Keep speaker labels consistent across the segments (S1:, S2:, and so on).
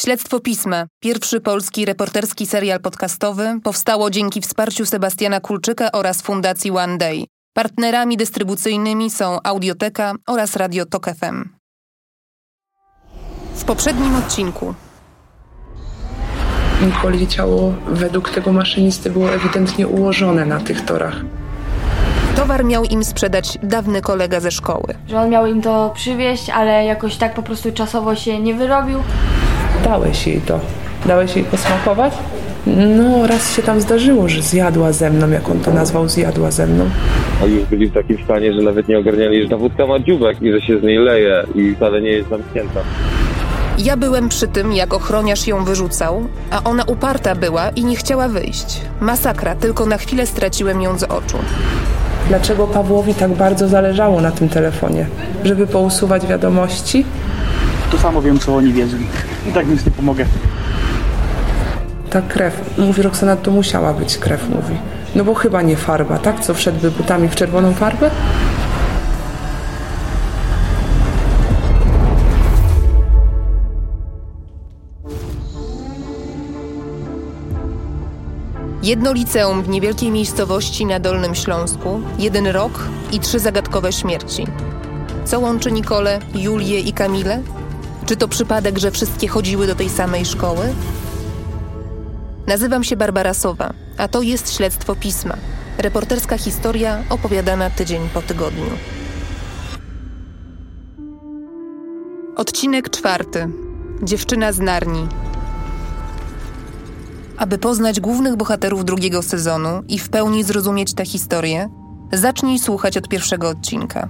S1: Śledztwo Pisma, pierwszy polski reporterski serial podcastowy, powstało dzięki wsparciu Sebastiana Kulczyka oraz Fundacji One Day. Partnerami dystrybucyjnymi są Audioteka oraz Radio Tok FM. W poprzednim odcinku
S2: Nikoli ciało według tego maszynisty było ewidentnie ułożone na tych torach.
S1: towar miał im sprzedać dawny kolega ze szkoły.
S3: że on miał im to przywieźć, ale jakoś tak po prostu czasowo się nie wyrobił.
S2: Dałeś jej to. Dałeś jej posmakować? No, raz się tam zdarzyło, że zjadła ze mną, jak on to nazwał, zjadła ze mną.
S4: Oni już byli w takim stanie, że nawet nie ogarniali, że ta wódka ma dziubek i że się z niej leje i wcale nie jest zamknięta.
S1: Ja byłem przy tym, jak ochroniarz ją wyrzucał, a ona uparta była i nie chciała wyjść. Masakra, tylko na chwilę straciłem ją z oczu.
S2: Dlaczego Pawłowi tak bardzo zależało na tym telefonie? Żeby pousuwać wiadomości?
S5: To samo wiem, co oni wiedzą. I tak nic nie pomogę.
S2: Ta krew. Mówi Roxana, to musiała być krew, mówi. No bo chyba nie farba, tak? Co wszedłby butami w czerwoną farbę?
S1: Jedno liceum w niewielkiej miejscowości na Dolnym Śląsku, jeden rok i trzy zagadkowe śmierci. Co łączy Nikolę, Julię i Kamilę? Czy to przypadek, że wszystkie chodziły do tej samej szkoły? Nazywam się Barbara Sowa, a to jest Śledztwo Pisma. Reporterska historia opowiadana tydzień po tygodniu. Odcinek czwarty. Dziewczyna z Narni. Aby poznać głównych bohaterów drugiego sezonu i w pełni zrozumieć tę historię, zacznij słuchać od pierwszego odcinka.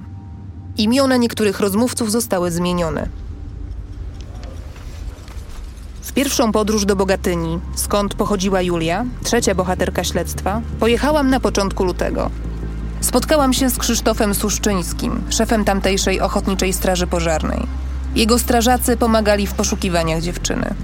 S1: Imiona niektórych rozmówców zostały zmienione. Pierwszą podróż do Bogatyni, skąd pochodziła Julia, trzecia bohaterka śledztwa, pojechałam na początku lutego. Spotkałam się z Krzysztofem Suszczyńskim, szefem tamtejszej Ochotniczej Straży Pożarnej. Jego strażacy pomagali w poszukiwaniach dziewczyny.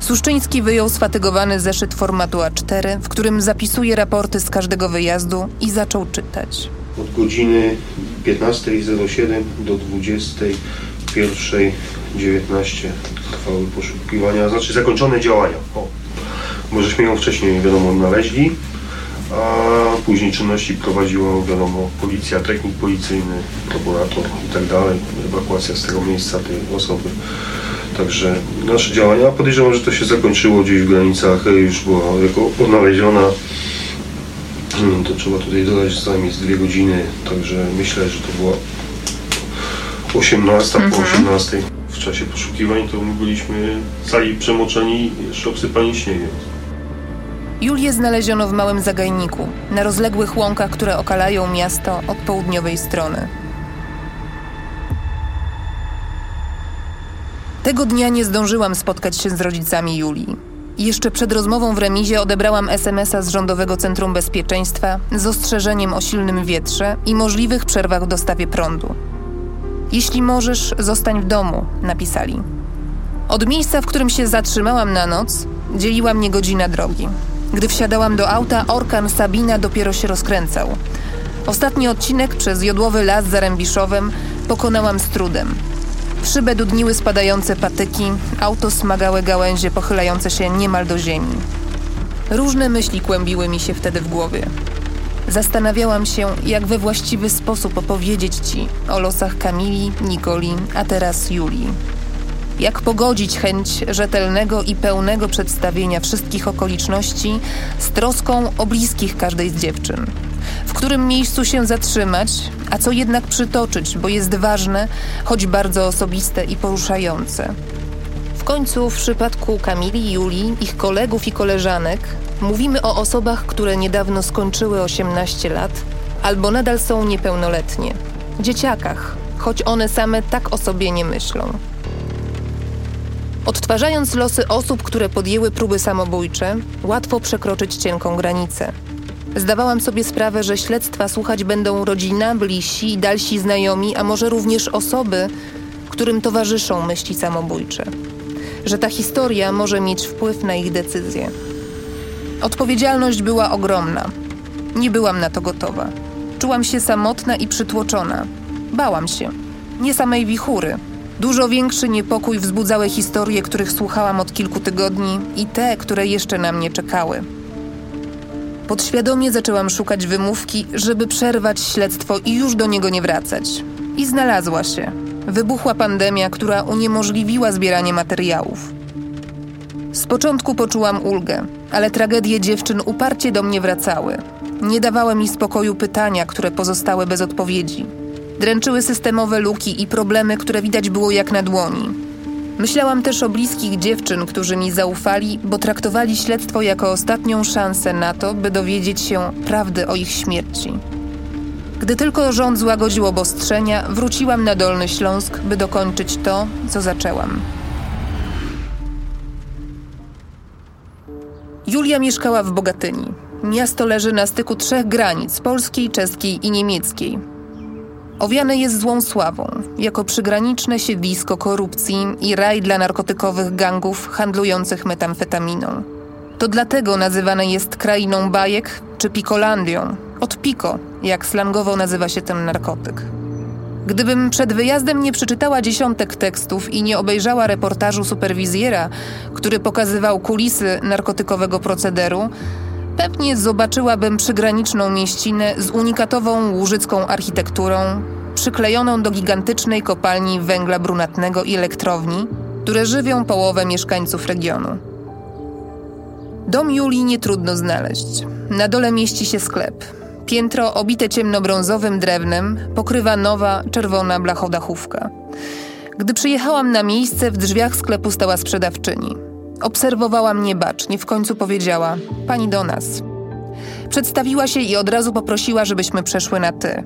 S1: Suszczyński wyjął sfatygowany zeszyt formatu A4, w którym zapisuje raporty z każdego wyjazdu i zaczął czytać.
S6: od godziny 15.07 do 21.19 trwały poszukiwania, znaczy zakończone działania. O, bo żeśmy ją wcześniej, wiadomo, znaleźli, a później czynności prowadziło, wiadomo, policja, technik policyjny, prokurator i tak dalej, ewakuacja z tego miejsca tej osoby. Także nasze działania, podejrzewam, że to się zakończyło gdzieś w granicach, już była jako odnaleziona no to trzeba tutaj dodać co najmniej z dwie godziny, także myślę, że to była 18 po 18. Czasie poszukiwań to my byliśmy cali przemoczeni, jeszcze obsypani śniegiem.
S1: Julię znaleziono w małym zagajniku, na rozległych łąkach, które okalają miasto od południowej strony. Tego dnia nie zdążyłam spotkać się z rodzicami Julii. Jeszcze przed rozmową w remizie odebrałam SMS-a z Rządowego Centrum Bezpieczeństwa z ostrzeżeniem o silnym wietrze i możliwych przerwach w dostawie prądu. Jeśli możesz, zostań w domu, napisali. Od miejsca, w którym się zatrzymałam na noc, dzieliła mnie godzina drogi. Gdy wsiadałam do auta, orkan Sabina dopiero się rozkręcał. Ostatni odcinek przez jodłowy las za Rębiszowem pokonałam z trudem. W szybę dudniły spadające patyki, auto smagały gałęzie pochylające się niemal do ziemi. Różne myśli kłębiły mi się wtedy w głowie. Zastanawiałam się, jak we właściwy sposób opowiedzieć ci o losach Kamili, Nikoli, a teraz Julii. Jak pogodzić chęć rzetelnego i pełnego przedstawienia wszystkich okoliczności z troską o bliskich każdej z dziewczyn? W którym miejscu się zatrzymać, a co jednak przytoczyć, bo jest ważne, choć bardzo osobiste i poruszające. W końcu w przypadku Kamili, Julii, ich kolegów i koleżanek mówimy o osobach, które niedawno skończyły 18 lat albo nadal są niepełnoletnie. Dzieciakach, choć one same tak o sobie nie myślą. Odtwarzając losy osób, które podjęły próby samobójcze, łatwo przekroczyć cienką granicę. Zdawałam sobie sprawę, że śledztwa słuchać będą rodzina, bliżsi i dalsi znajomi, a może również osoby, którym towarzyszą myśli samobójcze. Że ta historia może mieć wpływ na ich decyzje. Odpowiedzialność była ogromna. Nie byłam na to gotowa. Czułam się samotna i przytłoczona. Bałam się. Nie samej wichury, Dużo większy niepokój wzbudzały historie, których słuchałam od kilku tygodni i te, które jeszcze na mnie czekały. Podświadomie zaczęłam szukać wymówki, żeby przerwać śledztwo i już do niego nie wracać. I znalazła się. Wybuchła pandemia, która uniemożliwiła zbieranie materiałów. Z początku poczułam ulgę, ale tragedie dziewczyn uparcie do mnie wracały. Nie dawały mi spokoju pytania, które pozostały bez odpowiedzi. Dręczyły systemowe luki i problemy, które widać było jak na dłoni. Myślałam też o bliskich dziewczyn, którzy mi zaufali, bo traktowali śledztwo jako ostatnią szansę na to, by dowiedzieć się prawdy o ich śmierci. Gdy tylko rząd złagodził obostrzenia, wróciłam na Dolny Śląsk, by dokończyć to, co zaczęłam. Julia mieszkała w Bogatyni. Miasto leży na styku trzech granic polskiej, czeskiej i niemieckiej. Owiane jest złą sławą, jako przygraniczne siedlisko korupcji i raj dla narkotykowych gangów handlujących metamfetaminą. To dlatego nazywane jest krainą bajek czy pikolandią, od piko, jak slangowo nazywa się ten narkotyk. Gdybym przed wyjazdem nie przeczytała dziesiątek tekstów i nie obejrzała reportażu superwizjera, który pokazywał kulisy narkotykowego procederu, pewnie zobaczyłabym przygraniczną mieścinę z unikatową łużycką architekturą, przyklejoną do gigantycznej kopalni węgla brunatnego i elektrowni, które żywią połowę mieszkańców regionu. Dom Julii nie trudno znaleźć. Na dole mieści się sklep. Piętro obite ciemnobrązowym drewnem pokrywa nowa, czerwona blachodachówka. Gdy przyjechałam na miejsce, w drzwiach sklepu stała sprzedawczyni. Obserwowała mnie bacznie, w końcu powiedziała: Pani do nas. Przedstawiła się i od razu poprosiła, żebyśmy przeszły na ty.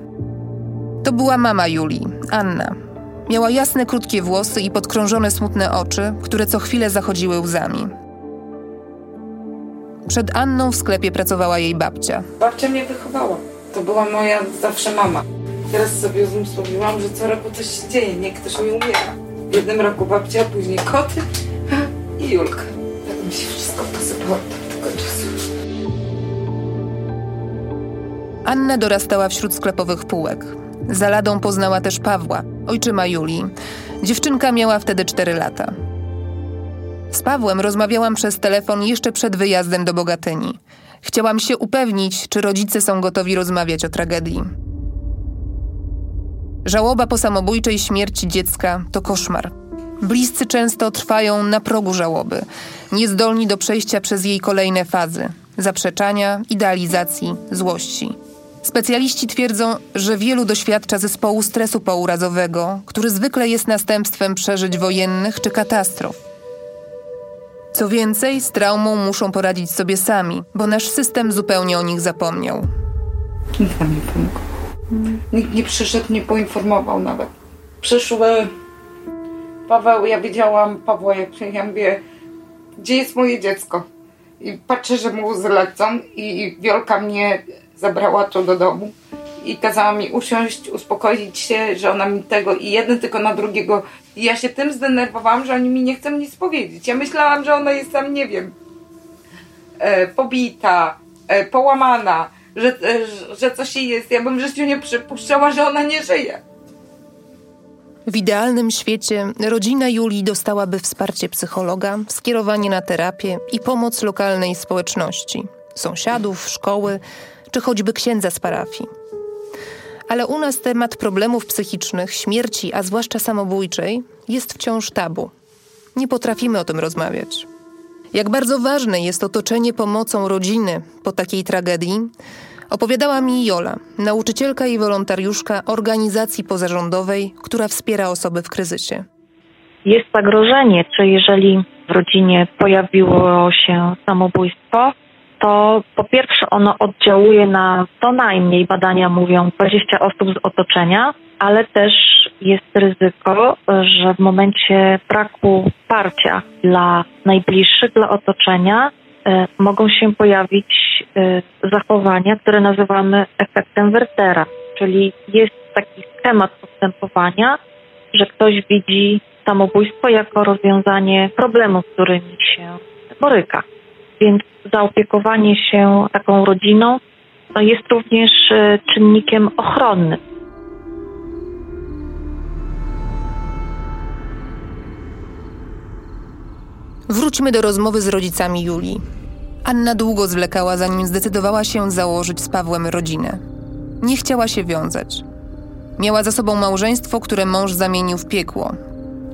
S1: To była mama Julii, Anna. Miała jasne, krótkie włosy i podkrążone, smutne oczy, które co chwilę zachodziły łzami. Przed Anną w sklepie pracowała jej babcia.
S7: Babcia mnie wychowała. To była moja zawsze mama. Teraz sobie uzmysłowiłam, że co roku coś się dzieje, nie ktoś mi umiera. W jednym roku babcia, później koty i Julka. Tak mi się wszystko posypało od tego czasu.
S1: Anna dorastała wśród sklepowych półek. Za ladą poznała też Pawła, ojczyma Julii. Dziewczynka miała wtedy 4 lata. Z Pawłem rozmawiałam przez telefon jeszcze przed wyjazdem do Bogatyni. Chciałam się upewnić, czy rodzice są gotowi rozmawiać o tragedii. Żałoba po samobójczej śmierci dziecka to koszmar. Bliscy często trwają na progu żałoby, niezdolni do przejścia przez jej kolejne fazy zaprzeczania, idealizacji, złości. Specjaliści twierdzą, że wielu doświadcza zespołu stresu pourazowego, który zwykle jest następstwem przeżyć wojennych czy katastrof. Co więcej, z traumą muszą poradzić sobie sami, bo nasz system zupełnie o nich zapomniał.
S7: Nikt nam nie pomógł. Nikt nie przyszedł, nie poinformował nawet. Przyszły Paweł, ja widziałam Pawła, jak ja mówię, gdzie jest moje dziecko? I patrzę, że mu łzy lecą i Wiolka mnie zabrała tu do domu i kazała mi usiąść, uspokoić się, że ona mi tego i jeden tylko na drugiego. I ja się tym zdenerwowałam, że oni mi nie chcą nic powiedzieć. Ja myślałam, że ona jest tam, nie wiem, e, pobita, e, połamana, że, e, że- coś jej jest. Ja bym w życiu nie przypuszczała, że ona nie żyje.
S1: W idealnym świecie rodzina Julii dostałaby wsparcie psychologa, skierowanie na terapię i pomoc lokalnej społeczności, sąsiadów, szkoły czy choćby księdza z parafii. Ale u nas temat problemów psychicznych, śmierci, a zwłaszcza samobójczej, jest wciąż tabu. Nie potrafimy o tym rozmawiać. Jak bardzo ważne jest otoczenie pomocą rodziny po takiej tragedii, opowiadała mi Jola, nauczycielka i wolontariuszka organizacji pozarządowej, która wspiera osoby w kryzysie.
S8: jest zagrożenie, czy jeżeli w rodzinie pojawiło się samobójstwo, to po pierwsze ono oddziałuje na co najmniej, badania mówią, 20 osób z otoczenia, ale też jest ryzyko, że w momencie braku wsparcia dla najbliższych, dla otoczenia, e, mogą się pojawić e, zachowania, które nazywamy efektem Wertera, czyli jest taki schemat postępowania, że ktoś widzi samobójstwo jako rozwiązanie problemu, z którymi się boryka. Więc zaopiekowanie się taką rodziną no, jest również e, czynnikiem ochronnym.
S1: Wróćmy do rozmowy z rodzicami Julii. Anna długo zwlekała, zanim zdecydowała się założyć z Pawłem rodzinę. Nie chciała się wiązać. Miała za sobą małżeństwo, które mąż zamienił w piekło.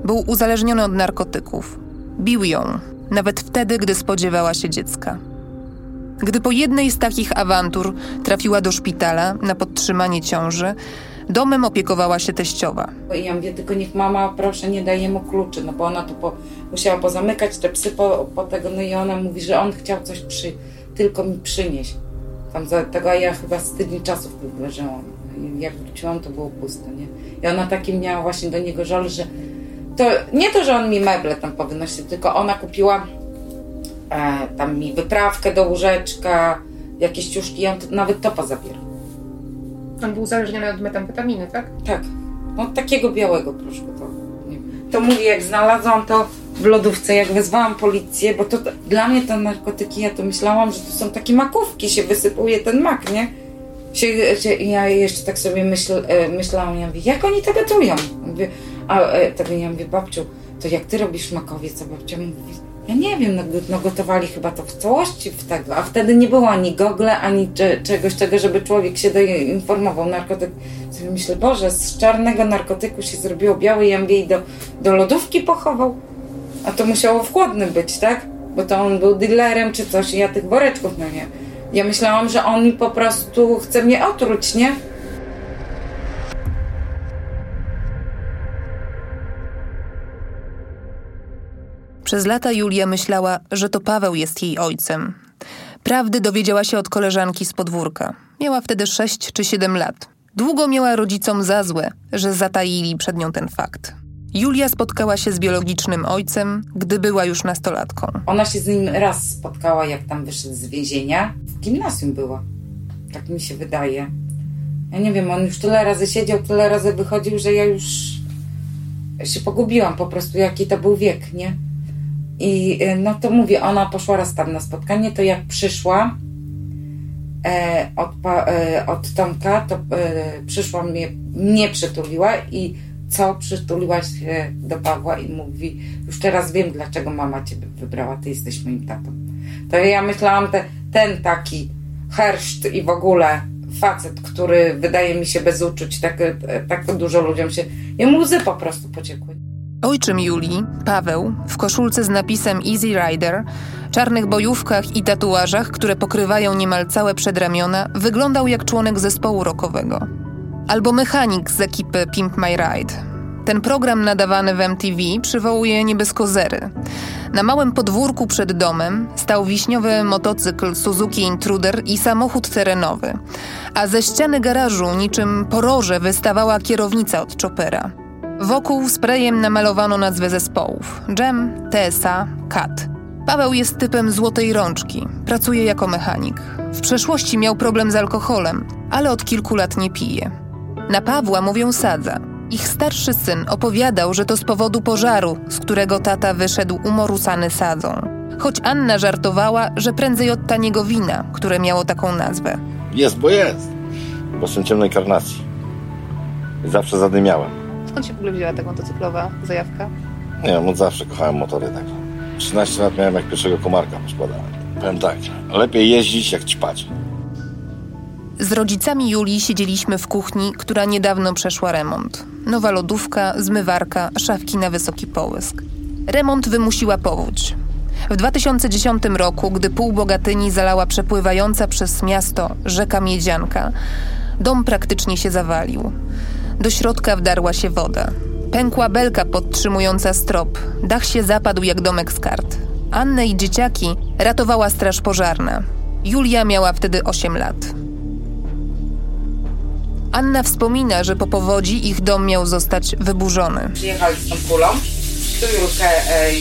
S1: Był uzależniony od narkotyków. Bił ją, nawet wtedy, gdy spodziewała się dziecka. Gdy po jednej z takich awantur trafiła do szpitala na podtrzymanie ciąży, domem opiekowała się teściowa.
S7: I ja mówię, tylko niech mama, proszę, nie daje mu kluczy, no bo ona tu po, musiała pozamykać te psy po, po tego, no i ona mówi, że on chciał coś przy, tylko mi przynieść. Tam za tego, a ja chyba z tydzień czasu w tym leżałam. Jak wróciłam, to było pusto, nie? I ona taki miała właśnie do niego żal, że to nie to, że on mi meble tam powynosił, tylko ona kupiła e, tam mi wyprawkę do łóżeczka, jakieś ciuszki, ja to, nawet to pozabierał.
S1: On był uzależniony od metamfetaminy, tak?
S7: Tak. No takiego białego proszku to. Nie. wiem. To mówię, jak znalazłam to w lodówce, jak wezwałam policję, bo to dla mnie te narkotyki, ja to myślałam, że to są takie makówki, się wysypuje ten mak, nie? Się, się, ja jeszcze tak sobie myśl, e, myślałam, ja mówię, jak oni to gotują? Mówię, a e, tak ja mówię, babciu, to jak ty robisz makowiec, a babcia mówi, ja nie wiem, no, no gotowali chyba to w całości w tego, a wtedy nie było ani Google, ani cze, czegoś, czego, żeby człowiek się informował. Narkotyk, sobie myślę, Boże, z czarnego narkotyku się zrobiło biały, ja mówię, i do, do lodówki pochował. A to musiało w być, tak? Bo to on był dealerem czy coś i ja tych woreczków, no nie. Ja myślałam, że on mi po prostu chce mnie otruć, nie?
S1: Przez lata Julia myślała, że to Paweł jest jej ojcem. Prawdy dowiedziała się od koleżanki z podwórka. Miała wtedy 6 czy 7 lat. Długo miała rodzicom za złe, że zataili przed nią ten fakt. Julia spotkała się z biologicznym ojcem, gdy była już nastolatką.
S7: Ona się z nim raz spotkała, jak tam wyszedł z więzienia. W gimnazjum była. Tak mi się wydaje. Ja nie wiem, on już tyle razy siedział, tyle razy wychodził, że ja już się pogubiłam po prostu, jaki to był wiek, nie? I e, no to mówię, ona poszła raz tam na spotkanie, to jak przyszła e, od, e, od Tomka, to e, przyszła mnie, mnie przytuliła i co przytuliła się do Pawła i mówi, już teraz wiem, dlaczego mama ciebie wybrała, ty jesteś moim tatą. To ja myślałam, te, ten taki herszt i w ogóle facet, który wydaje mi się bez uczuć, tak, tak dużo ludziom się, jemu łzy po prostu pociekły.
S1: Ojczym Julii, Paweł, w koszulce z napisem Easy Rider, czarnych bojówkach i tatuażach, które pokrywają niemal całe przedramiona, wyglądał jak członek zespołu rockowego. Albo mechanik z ekipy Pimp My Ride. Ten program nadawany w MTV przywołuje nie bez kozery. Na małym podwórku przed domem stał wiśniowy motocykl Suzuki Intruder i samochód terenowy, a ze ściany garażu niczym poroże wystawała kierownica od chopera. Wokół sprayem namalowano nazwy zespołów: Jam, TSA, Cat. Paweł jest typem złotej rączki, pracuje jako mechanik. W przeszłości miał problem z alkoholem, ale od kilku lat nie pije. Na Pawła mówią sadza. Ich starszy syn opowiadał, że to z powodu pożaru, z którego tata wyszedł umorusany sadzą. Choć Anna żartowała, że prędzej od taniego wina, które miało taką nazwę.
S9: Jest, bo jest. Bo jestem ciemnej karnacji. Zawsze zadymiałem.
S1: Skąd się w ogóle wzięła ta motocyklowa zajawka?
S9: Nie wiem, od zawsze kochałem motory takie. 13 lat miałem jak pierwszego komarka poskładałem. Powiem tak, lepiej jeździć jak ćpać.
S1: Z rodzicami Julii siedzieliśmy w kuchni, która niedawno przeszła remont. Nowa lodówka, zmywarka, szafki na wysoki połysk. Remont wymusiła powódź. W 2010 roku, gdy pół Bogatyni zalała przepływająca przez miasto rzeka Miedzianka, dom praktycznie się zawalił. Do środka wdarła się woda. Pękła belka podtrzymująca strop. Dach się zapadł jak domek z kart. Annę i dzieciaki ratowała straż pożarna. Julia miała wtedy 8 lat. Anna wspomina, że po powodzi ich dom miał zostać wyburzony.
S7: Przyjechali z tą kulą. Tu Julkę e, e,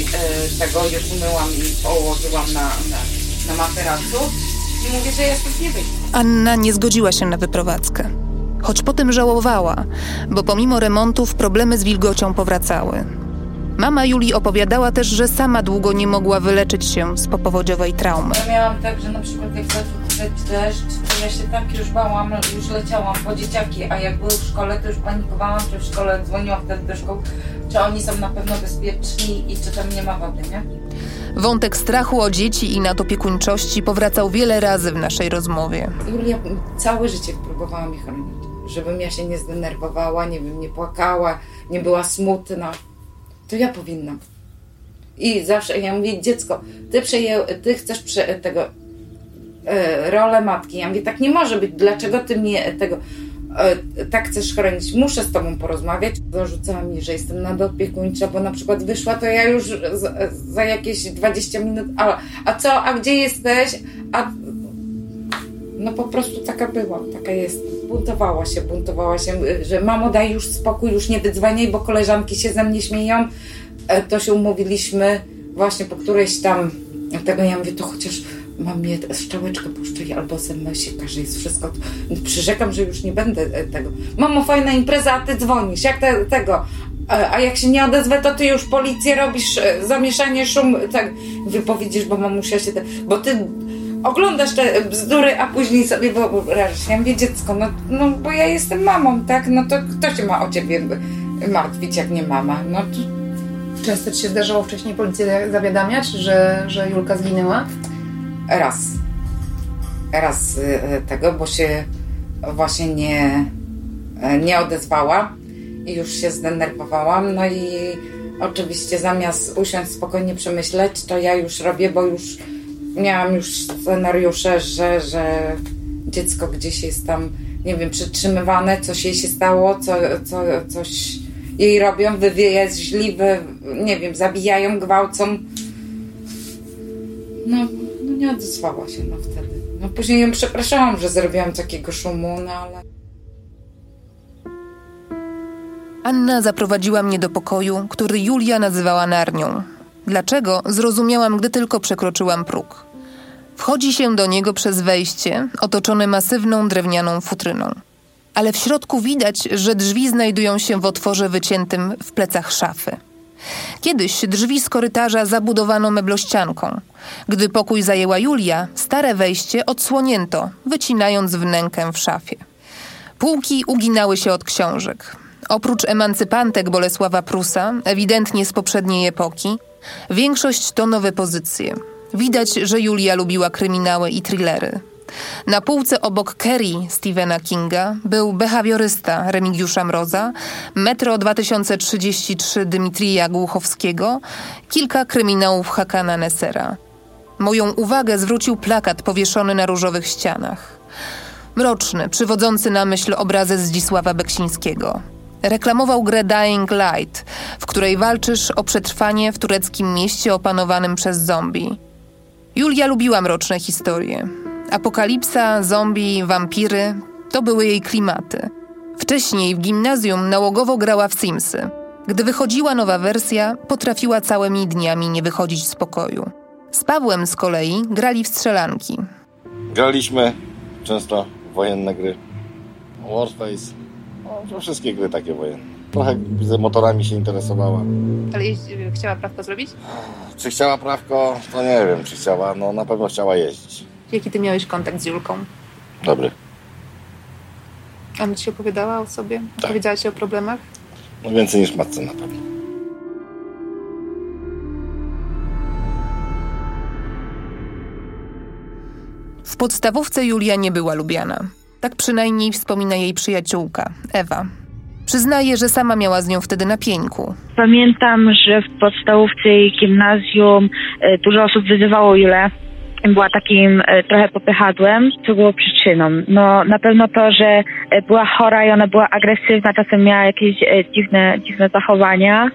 S7: tego już umyłam i położyłam na, na, na materacu. I mówię, że ja stąd nie wyjdę.
S1: Anna nie zgodziła się na wyprowadzkę. Choć potem żałowała, bo pomimo remontów problemy z wilgocią powracały. Mama Julii opowiadała też, że sama długo nie mogła wyleczyć się z popowodziowej traumy.
S7: Ja miałam tak, że na przykład jak zaczął padać deszcz, to ja się tak już bałam, już leciałam po dzieciaki, a jak były w szkole, to już panikowałam, czy w szkole dzwoniłam wtedy do szkoły, czy oni są na pewno bezpieczni i czy tam nie ma wody, nie?
S1: Wątek strachu o dzieci i nadopiekuńczości powracał wiele razy w naszej rozmowie.
S7: Julia, całe życie próbowała mnie chronić. Żebym ja się nie zdenerwowała, nie wiem, nie płakała, nie była smutna. To ja powinnam. I zawsze ja mówię, dziecko, ty przeję, ty chcesz prze, tego e, rolę matki. Ja mówię, tak nie może być. Dlaczego ty mnie tego e, tak chcesz chronić? Muszę z tobą porozmawiać. Zarzucała mi, że jestem nadopiekuńcza, bo na przykład wyszła, to ja już za, za jakieś 20 minut, a, a co, a gdzie jesteś? A no po prostu taka byłam, taka jest. Buntowała się, buntowała się, że mamo daj już spokój, już nie wydzwaniaj, bo koleżanki się ze mnie śmieją. E, To się umówiliśmy właśnie po którejś tam tego, ja mówię, to chociaż mam mnie szczałeczkę puszczaj albo SMS-ika, że jest wszystko. Przyrzekam, że już nie będę e, tego. Mamo, fajna impreza, a ty dzwonisz, jak te, tego. E, A jak się nie odezwę, to ty już policję robisz, zamieszanie, szum, tak wypowiedzisz, bo mamusia się, te, bo ty oglądasz te bzdury, a później sobie wyobrażasz. Ja mówię, dziecko, no, no bo ja jestem mamą, tak? No to kto się ma o ciebie martwić, jak nie mama? No to
S10: Często ci się zdarzało wcześniej policję zawiadamiać, że, że Julka zginęła?
S7: raz. Raz y, y, tego, bo się właśnie nie, y, nie odezwała i już się zdenerwowałam. No i oczywiście zamiast usiąść spokojnie przemyśleć, to ja już robię, bo już miałam już scenariusze, że, że dziecko gdzieś jest tam, nie wiem, przytrzymywane, coś jej się stało, co, co, coś jej robią, wywieźli, wy, nie wiem, zabijają, gwałcą. No, no nie odezwała się no wtedy. No później ją przepraszałam, że zrobiłam takiego szumu, no ale...
S1: Anna zaprowadziła mnie do pokoju, który Julia nazywała narnią. Dlaczego? Zrozumiałam, gdy tylko przekroczyłam próg. Wchodzi się do niego przez wejście, otoczone masywną drewnianą futryną. Ale w środku widać, że drzwi znajdują się w otworze wyciętym w plecach szafy. Kiedyś drzwi z korytarza zabudowano meblościanką. Gdy pokój zajęła Julia, stare wejście odsłonięto, wycinając wnękę w szafie. Półki uginały się od książek. Oprócz emancypantek Bolesława Prusa, ewidentnie z poprzedniej epoki, większość to nowe pozycje. Widać, że Julia lubiła kryminały i thrillery. Na półce obok Kerry Stephena Kinga był behawiorysta Remigiusza Mroza, Metro 2033 Dmitrija Głuchowskiego, kilka kryminałów Hakana Nessera. Moją uwagę zwrócił plakat powieszony na różowych ścianach. Mroczny, przywodzący na myśl obrazy Zdzisława Beksińskiego. Reklamował grę Dying Light, w której walczysz o przetrwanie w tureckim mieście opanowanym przez zombie. Julia lubiła mroczne historie. Apokalipsa, zombie, wampiry to były jej klimaty. Wcześniej w gimnazjum nałogowo grała w Simsy. Gdy wychodziła nowa wersja, potrafiła całymi dniami nie wychodzić z pokoju. Z Pawłem z kolei grali w strzelanki.
S9: Graliśmy często wojenne gry. Warface. No, to wszystkie gry takie wojenne. Trochę z motorami się interesowała.
S10: Ale chciała prawko zrobić?
S9: Czy chciała prawko? To nie wiem, czy chciała. No na pewno chciała jeździć.
S10: Jaki ty miałeś kontakt z Julką?
S9: Dobry.
S10: Ona ci opowiadała o sobie?
S9: Tak.
S10: Opowiedziała ci o problemach?
S9: No więcej niż matce na pewno.
S1: W podstawówce Julia nie była lubiana. Tak przynajmniej wspomina jej przyjaciółka, Ewa. Przyznaje, że sama miała z nią wtedy na pieńku.
S8: Pamiętam, że w podstawówce i gimnazjum e, dużo osób wyzywało Julę. Była takim e, trochę popychadłem, co było przyczyną. No na pewno to, że e, była chora i ona była agresywna, czasem miała jakieś dziwne, dziwne zachowania.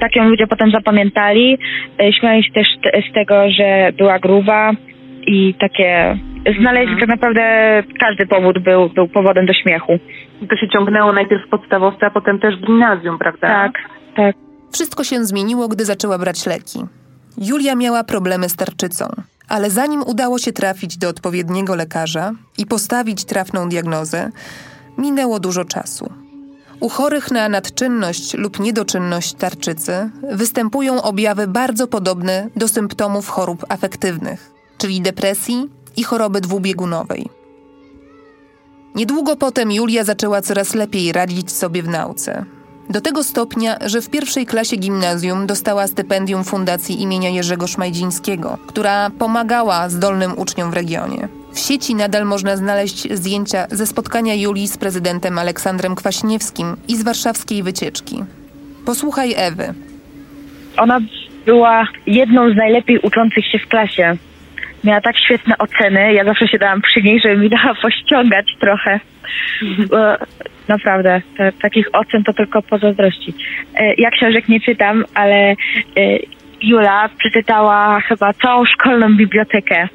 S8: Tak ją ludzie potem zapamiętali. Śmiali się też z tego, że była gruba i takie... Znaleźli tak naprawdę każdy powód był, był powodem do śmiechu.
S2: To się ciągnęło najpierw w podstawowce, a potem też w gimnazjum, prawda?
S8: Tak, tak.
S1: Wszystko się zmieniło, gdy zaczęła brać leki. Julia miała problemy z tarczycą, ale zanim udało się trafić do odpowiedniego lekarza i postawić trafną diagnozę, minęło dużo czasu. U chorych na nadczynność lub niedoczynność tarczycy występują objawy bardzo podobne do symptomów chorób afektywnych, czyli depresji i choroby dwubiegunowej. Niedługo potem Julia zaczęła coraz lepiej radzić sobie w nauce. Do tego stopnia, że w pierwszej klasie gimnazjum dostała stypendium Fundacji imienia Jerzego Szmajdzińskiego, która pomagała zdolnym uczniom w regionie. W sieci nadal można znaleźć zdjęcia ze spotkania Julii z prezydentem Aleksandrem Kwaśniewskim i z warszawskiej wycieczki. Posłuchaj Ewy.
S8: Ona była jedną z najlepiej uczących się w klasie. Miała tak świetne oceny. Ja zawsze się dałam przy niej, żeby mi dała pościągać trochę. Bo naprawdę, te, takich ocen to tylko pozazdrościć. E, Ja książek nie czytam, ale e, Jula przeczytała chyba całą szkolną bibliotekę.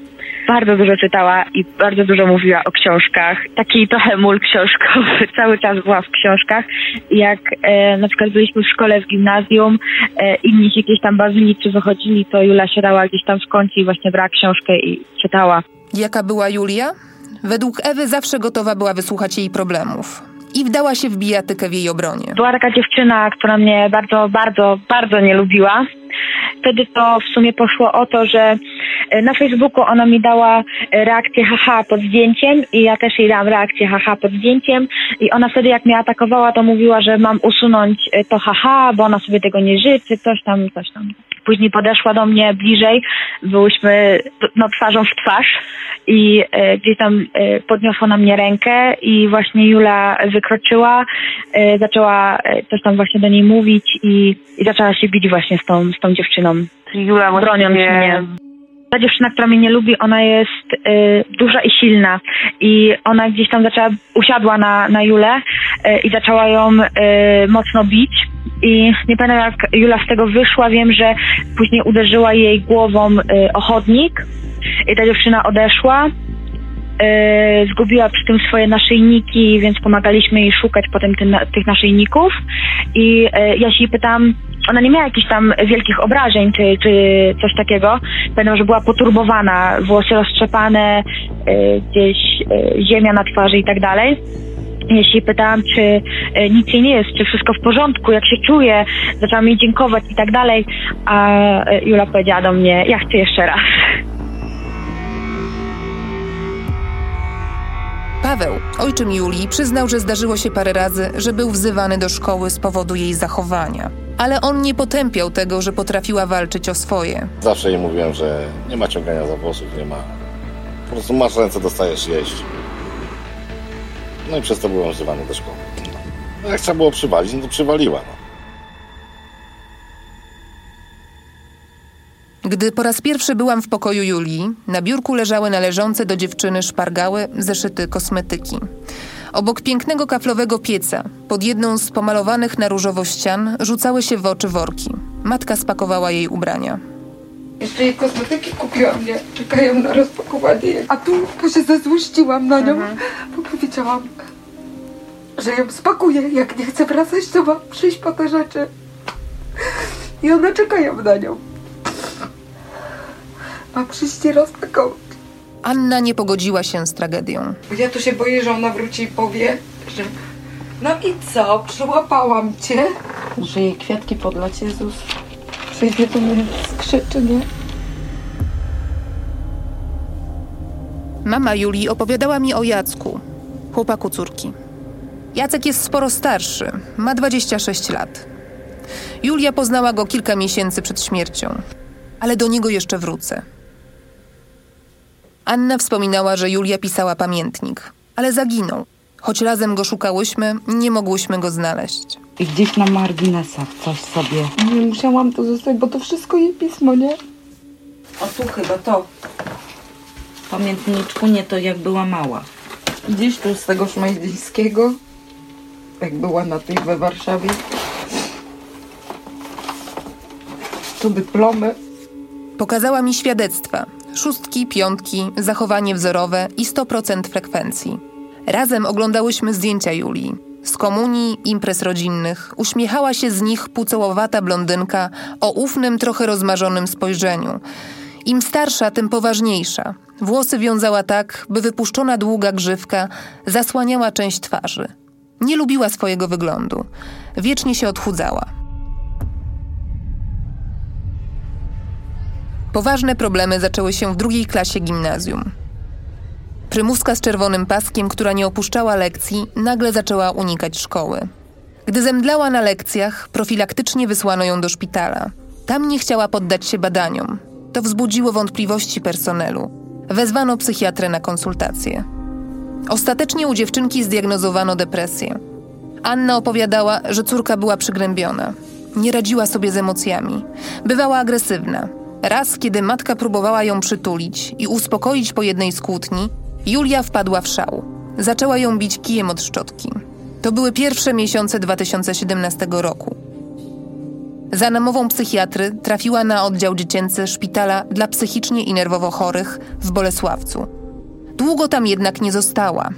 S8: Bardzo dużo czytała i bardzo dużo mówiła o książkach. Taki trochę mól książkowy, cały czas była w książkach. Jak e, na przykład byliśmy w szkole, w gimnazjum, e, inni się gdzieś tam bawili czy wychodzili, to Jula siadała gdzieś tam w kącie i właśnie brała książkę i czytała.
S1: Jaka była Julia? Według Ewy zawsze gotowa była wysłuchać jej problemów. I wdała się w bijatykę w jej obronie.
S8: Była taka dziewczyna, która mnie bardzo, bardzo, bardzo nie lubiła. Wtedy to w sumie poszło o to, że e, na Facebooku ona mi dała e, reakcję haha pod zdjęciem i ja też jej dałam reakcję haha pod zdjęciem i ona wtedy jak mnie atakowała, to mówiła, że mam usunąć e, to haha, bo ona sobie tego nie życzy, coś tam, coś tam. Później podeszła do mnie bliżej, byłyśmy no, twarzą w twarz i e, gdzieś tam e, podniosła na mnie rękę i właśnie Jula wykroczyła, e, zaczęła coś tam właśnie do niej mówić i, i zaczęła się bić właśnie z tą, z tą dziewczyną.
S11: Jula
S8: broniąc mnie. Ta dziewczyna, która mnie nie lubi, ona jest y, duża i silna i ona gdzieś tam zaczęła, usiadła na, na Julę y, i zaczęła ją y, mocno bić i nie pamiętam jak Jula z tego wyszła, wiem, że później uderzyła jej głową y, o chodnik i ta dziewczyna odeszła. Y, zgubiła przy tym swoje naszyjniki, więc pomagaliśmy jej szukać potem tych naszyjników i y, ja się jej pytałam, ona nie miała jakichś tam wielkich obrażeń czy, czy coś takiego. Pamiętam, że była poturbowana, włosy roztrzepane, y, gdzieś y, ziemia na twarzy i tak dalej. Jej pytałam, czy y, nic jej nie jest, czy wszystko w porządku, jak się czuje, zaczęłam jej dziękować i tak dalej, a Jula powiedziała do mnie, ja chcę jeszcze raz.
S1: Paweł, ojczym Julii, przyznał, że zdarzyło się parę razy, że był wzywany do szkoły z powodu jej zachowania. Ale on nie potępiał tego, że potrafiła walczyć o swoje.
S9: Zawsze jej mówiłem, że nie ma ciągania za włosów, nie ma. Po prostu masz ręce, dostajesz jeść. No i przez to byłem wzywany do szkoły. No, jak trzeba było przywalić, no to przywaliła. No.
S1: Gdy po raz pierwszy byłam w pokoju Julii, na biurku leżały należące do dziewczyny szpargały, zeszyty kosmetyki. Obok pięknego kaflowego pieca, pod jedną z pomalowanych na różowo ścian, rzucały się w oczy worki. Matka spakowała jej ubrania.
S7: Jeszcze jej kosmetyki kupiłam, nie? Czekają na rozpakowanie. A tu to się zezłościłam na nią, bo powiedziałam, że ją spakuję. Jak nie chce wracać, to ma przyjść po te rzeczy. I one czekają na nią. Ma przyjść i rozpakować.
S1: Anna nie pogodziła się z tragedią.
S7: Ja tu się boję, że ona wróci i powie, że no i co, przyłapałam cię. Że jej kwiatki podlać, Jezus. Przyjdzie do mnie, skrzyczy, nie?
S1: Mama Julii opowiadała mi o Jacku, chłopaku córki. Jacek jest sporo starszy, ma 26 lat. Julia poznała go kilka miesięcy przed śmiercią, ale do niego jeszcze wrócę. Anna wspominała, że Julia pisała pamiętnik, ale zaginął. Choć razem go szukałyśmy, nie mogłyśmy go znaleźć.
S7: I gdzieś na marginesach coś sobie. Nie musiałam to zostać, bo to wszystko jej pismo, nie?
S12: O tu chyba to. Pamiętniczku, nie to jak była mała.
S7: Gdzieś tu z tego szmajdzińskiego, jak była na tej we Warszawie. Tu dyplomy.
S1: Pokazała mi świadectwa. Szóstki, piątki, zachowanie wzorowe i 100% frekwencji. Razem oglądałyśmy zdjęcia Julii. Z komunii, imprez rodzinnych uśmiechała się z nich pucołowata blondynka o ufnym, trochę rozmarzonym spojrzeniu. Im starsza, tym poważniejsza. Włosy wiązała tak, by wypuszczona długa grzywka zasłaniała część twarzy. Nie lubiła swojego wyglądu. Wiecznie się odchudzała. Poważne problemy zaczęły się w drugiej klasie gimnazjum. Prymuska z czerwonym paskiem, która nie opuszczała lekcji, nagle zaczęła unikać szkoły. Gdy zemdlała na lekcjach, profilaktycznie wysłano ją do szpitala. Tam nie chciała poddać się badaniom. To wzbudziło wątpliwości personelu. Wezwano psychiatrę na konsultację. Ostatecznie u dziewczynki zdiagnozowano depresję. Anna opowiadała, że córka była przygnębiona. Nie radziła sobie z emocjami. Bywała agresywna. Raz, kiedy matka próbowała ją przytulić i uspokoić po jednej z kłótni, Julia wpadła w szał. Zaczęła ją bić kijem od szczotki. To były pierwsze miesiące 2017 roku. Za namową psychiatry trafiła na oddział dziecięcy szpitala dla psychicznie i nerwowo chorych w Bolesławcu. Długo tam jednak nie została.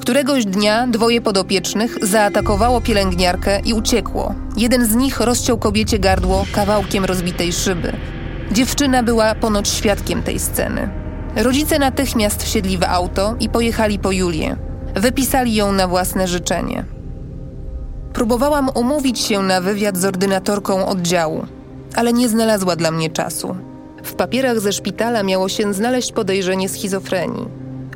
S1: Któregoś dnia dwoje podopiecznych zaatakowało pielęgniarkę i uciekło. Jeden z nich rozciął kobiecie gardło kawałkiem rozbitej szyby. Dziewczyna była ponoć świadkiem tej sceny. Rodzice natychmiast wsiedli w auto i pojechali po Julię. Wypisali ją na własne życzenie. Próbowałam umówić się na wywiad z ordynatorką oddziału, ale nie znalazła dla mnie czasu. W papierach ze szpitala miało się znaleźć podejrzenie schizofrenii,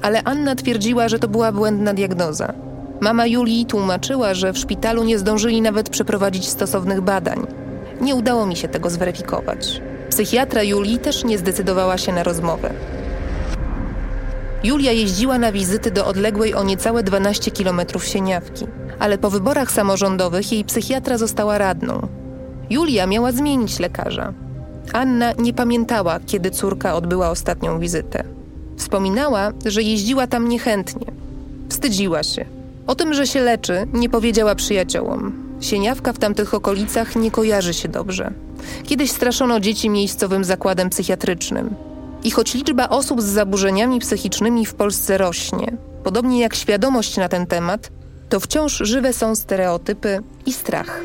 S1: ale Anna twierdziła, że to była błędna diagnoza. Mama Julii tłumaczyła, że w szpitalu nie zdążyli nawet przeprowadzić stosownych badań. Nie udało mi się tego zweryfikować. Psychiatra Julii też nie zdecydowała się na rozmowę. Julia jeździła na wizyty do odległej o niecałe 12 kilometrów Sieniawki, ale po wyborach samorządowych jej psychiatra została radną. Julia miała zmienić lekarza. Anna nie pamiętała, kiedy córka odbyła ostatnią wizytę. Wspominała, że jeździła tam niechętnie. Wstydziła się. O tym, że się leczy, nie powiedziała przyjaciołom. Sieniawka w tamtych okolicach nie kojarzy się dobrze. Kiedyś straszono dzieci miejscowym zakładem psychiatrycznym. I choć liczba osób z zaburzeniami psychicznymi w Polsce rośnie, podobnie jak świadomość na ten temat, to wciąż żywe są stereotypy i strach.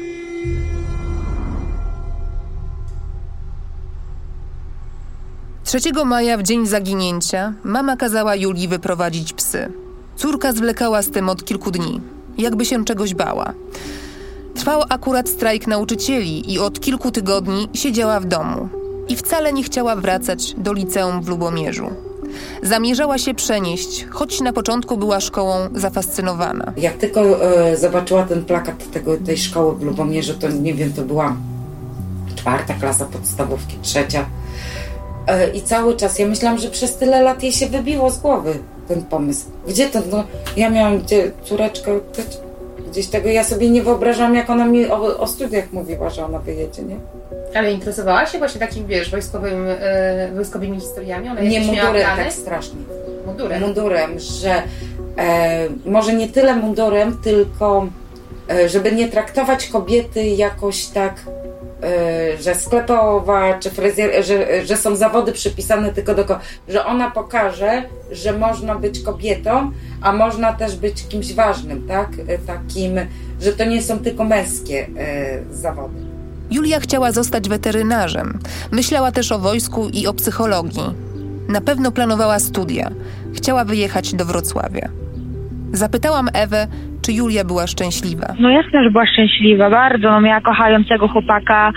S1: Trzeciego maja, w dzień zaginięcia, mama kazała Julii wyprowadzić psy. Córka zwlekała z tym od kilku dni, jakby się czegoś bała. Trwał akurat strajk nauczycieli i od kilku tygodni siedziała w domu. I wcale nie chciała wracać do liceum w Lubomierzu. Zamierzała się przenieść, choć na początku była szkołą zafascynowana.
S7: Jak tylko e, zobaczyła ten plakat tego, tej szkoły w Lubomierzu, to nie wiem, to była czwarta klasa podstawówki, trzecia. E, I cały czas, ja myślałam, że przez tyle lat jej się wybiło z głowy ten pomysł. Gdzie ten, no, ja miałam gdzie, córeczkę, gdzieś tego, ja sobie nie wyobrażam, jak ona mi o, o studiach mówiła, że ona wyjedzie, nie?
S10: Ale interesowała się właśnie takim, wiesz, wojskowym, e, wojskowymi historiami? Ona
S7: nie mundurem tak strasznie.
S10: Mundurem?
S7: Mundurem, że e, może nie tyle mundurem, tylko e, żeby nie traktować kobiety jakoś tak, że sklepowa czy fryzjer, że, że są zawody przypisane tylko do ko- że ona pokaże, że można być kobietą, a można też być kimś ważnym, tak? Takim, że to nie są tylko męskie zawody.
S1: Julia chciała zostać weterynarzem. Myślała też o wojsku i o psychologii. Na pewno planowała studia. Chciała wyjechać do Wrocławia. Zapytałam Ewę, czy Julia była szczęśliwa.
S8: No jasne, że była szczęśliwa, bardzo. No miała kochającego chłopaka,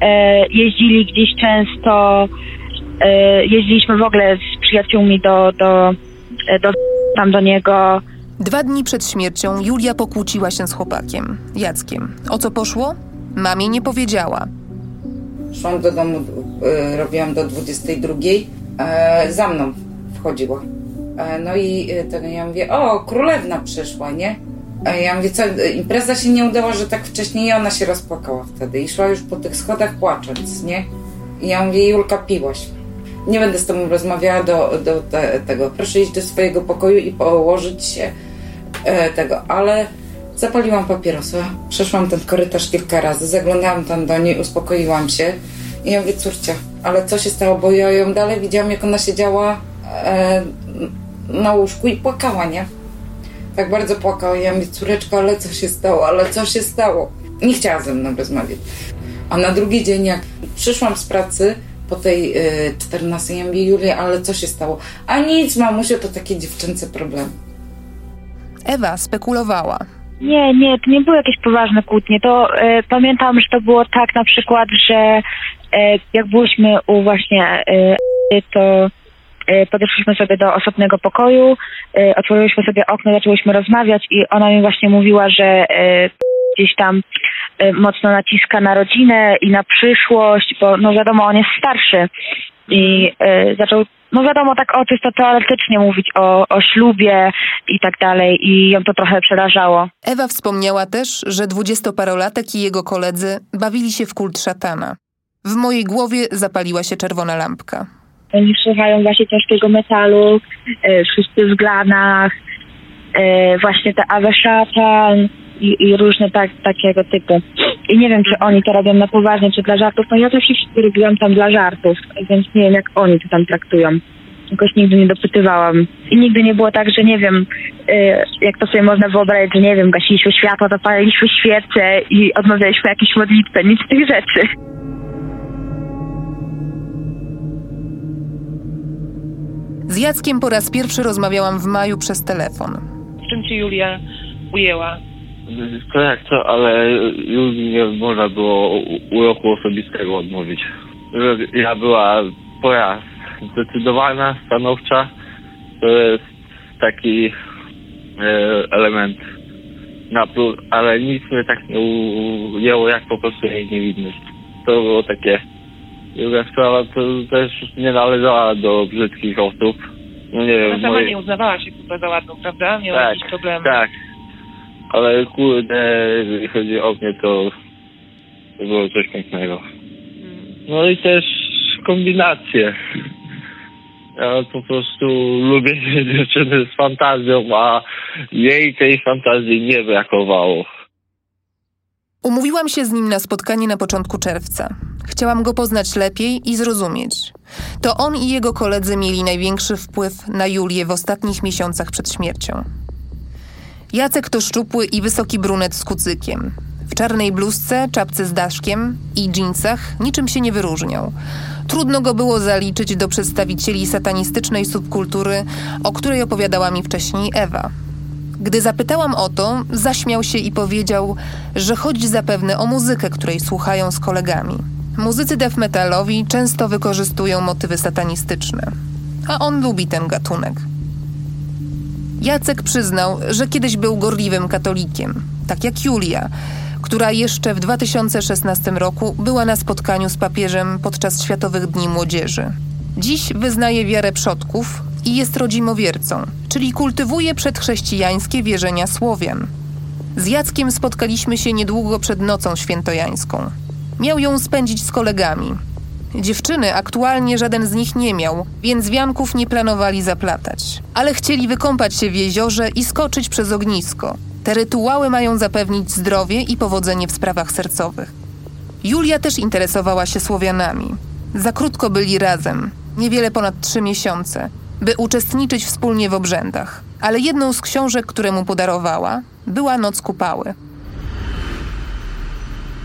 S8: e, jeździli gdzieś często, e, jeździliśmy w ogóle z przyjaciółmi do, do, e, do tam do niego.
S1: Dwa dni przed śmiercią Julia pokłóciła się z chłopakiem, Jackiem. O co poszło? Mamie nie powiedziała.
S7: Szłam do domu, e, robiłam do 22, e, za mną wchodziła. E, no i e, ten, ja mówię, o, królewna przyszła, nie? E, ja mówię, co, impreza się nie udała, że tak wcześniej i ona się rozpłakała wtedy i szła już po tych schodach płacząc, nie? I ja mówię, Julka, piłaś. Nie będę z tobą rozmawiała do, do te, tego. Proszę iść do swojego pokoju i położyć się e, tego, ale zapaliłam papierosa, przeszłam ten korytarz kilka razy, zaglądałam tam do niej, uspokoiłam się i ja mówię, córcia, ale co się stało, bo ja ją dalej widziałam, jak ona siedziała e, na łóżku i płakała, nie? Tak bardzo płakała. Ja mówię, córeczko, ale co się stało, ale co się stało? Nie chciała ze mną rozmawiać. A na drugi dzień, jak przyszłam z pracy po tej y, 14, ja mówię, Julia, ale co się stało? A nic, mamusia, to takie dziewczęce problemy.
S1: Ewa spekulowała.
S8: Nie, nie, to nie były jakieś poważne kłótnie. To e, pamiętam, że to było tak na przykład, że e, jak byliśmy u właśnie e, to podeszliśmy sobie do osobnego pokoju, e, otworzyliśmy sobie okno, zaczęłyśmy rozmawiać i ona mi właśnie mówiła, że e, gdzieś tam mocno naciska na rodzinę i na przyszłość, bo no wiadomo, on jest starszy i zaczął, no wiadomo, tak o czysto teoretycznie mówić o, o ślubie i tak dalej i ją to trochę przerażało.
S1: Ewa wspomniała też, że dwudziestoparolatek i jego koledzy bawili się w kult szatana. W mojej głowie zapaliła się czerwona lampka.
S8: Oni słuchają właśnie ciężkiego metalu, y, wszyscy w glanach, y, właśnie te Szatan i, i różne tak, takiego typu. I nie wiem, czy oni to robią na poważnie, czy dla żartów. No ja też się robiłam tam dla żartów, więc nie wiem, jak oni to tam traktują. Jakoś nigdy nie dopytywałam. I nigdy nie było tak, że nie wiem, y, jak to sobie można wyobrazić, że nie wiem, gasiliśmy światło, zapaliliśmy świece i odmawialiśmy jakieś modlitwy. Nic z tych rzeczy.
S1: Z Jackiem po raz pierwszy rozmawiałam w maju przez telefon.
S2: W czym ci Julia ujęła?
S11: To jak to, ale już nie można było u- uroku osobistego odmówić. Ja była pora zdecydowana, stanowcza. To jest taki e, element na plus, ale nic mnie tak nie ujęło jak po prostu jej niewinność. To było takie. Druga sprawa to też nie należała do brzydkich osób. No nie wiem,
S2: Ona sama
S11: moje-
S2: nie uznawała się chyba za ładną, prawda? Miała
S11: Tak,
S2: jakieś problemy.
S11: tak. Ale kurde, jeżeli chodzi o mnie, to, to było coś pięknego. No i też kombinacje. Ja po prostu lubię dziewczyny z fantazją, a jej tej fantazji nie brakowało.
S1: Umówiłam się z nim na spotkanie na początku czerwca. Chciałam go poznać lepiej i zrozumieć. To on i jego koledzy mieli największy wpływ na Julię w ostatnich miesiącach przed śmiercią. Jacek to szczupły i wysoki brunet z kucykiem. W czarnej bluzce, czapce z daszkiem i dżinsach niczym się nie wyróżniał. Trudno go było zaliczyć do przedstawicieli satanistycznej subkultury, o której opowiadała mi wcześniej Ewa. Gdy zapytałam o to, zaśmiał się i powiedział, że chodzi zapewne o muzykę, której słuchają z kolegami. Muzycy death metalowi często wykorzystują motywy satanistyczne, a on lubi ten gatunek. Jacek przyznał, że kiedyś był gorliwym katolikiem, tak jak Julia, która jeszcze w 2016 roku była na spotkaniu z papieżem podczas Światowych Dni Młodzieży. Dziś wyznaje wiarę przodków i jest rodzimowiercą, czyli kultywuje przedchrześcijańskie wierzenia Słowian. Z Jackiem spotkaliśmy się niedługo przed nocą świętojańską. Miał ją spędzić z kolegami. Dziewczyny aktualnie żaden z nich nie miał, więc wianków nie planowali zaplatać. Ale chcieli wykąpać się w jeziorze i skoczyć przez ognisko. Te rytuały mają zapewnić zdrowie i powodzenie w sprawach sercowych. Julia też interesowała się Słowianami. Za krótko byli razem, niewiele ponad trzy miesiące, by uczestniczyć wspólnie w obrzędach. Ale jedną z książek, które mu podarowała, była Noc Kupały.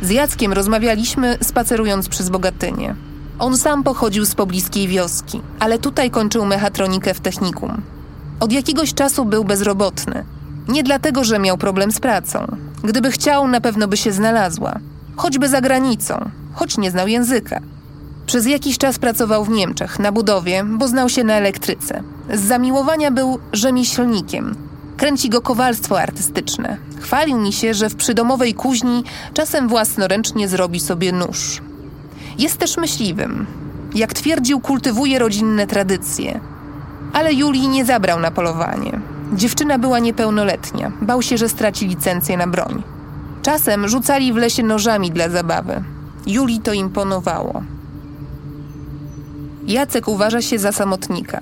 S1: Z Jackiem rozmawialiśmy spacerując przez Bogatynię. On sam pochodził z pobliskiej wioski, ale tutaj kończył mechatronikę w technikum. Od jakiegoś czasu był bezrobotny. Nie dlatego, że miał problem z pracą. Gdyby chciał, na pewno by się znalazła. Choćby za granicą, choć nie znał języka. Przez jakiś czas pracował w Niemczech, na budowie, bo znał się na elektryce. Z zamiłowania był rzemieślnikiem. Kręci go kowalstwo artystyczne. Chwalił mi się, że w przydomowej kuźni czasem własnoręcznie zrobi sobie nóż. Jest też myśliwym. Jak twierdził, kultywuje rodzinne tradycje. Ale Julii nie zabrał na polowanie. Dziewczyna była niepełnoletnia. Bał się, że straci licencję na broń. Czasem rzucali w lesie nożami dla zabawy. Julii to imponowało. Jacek uważa się za samotnika.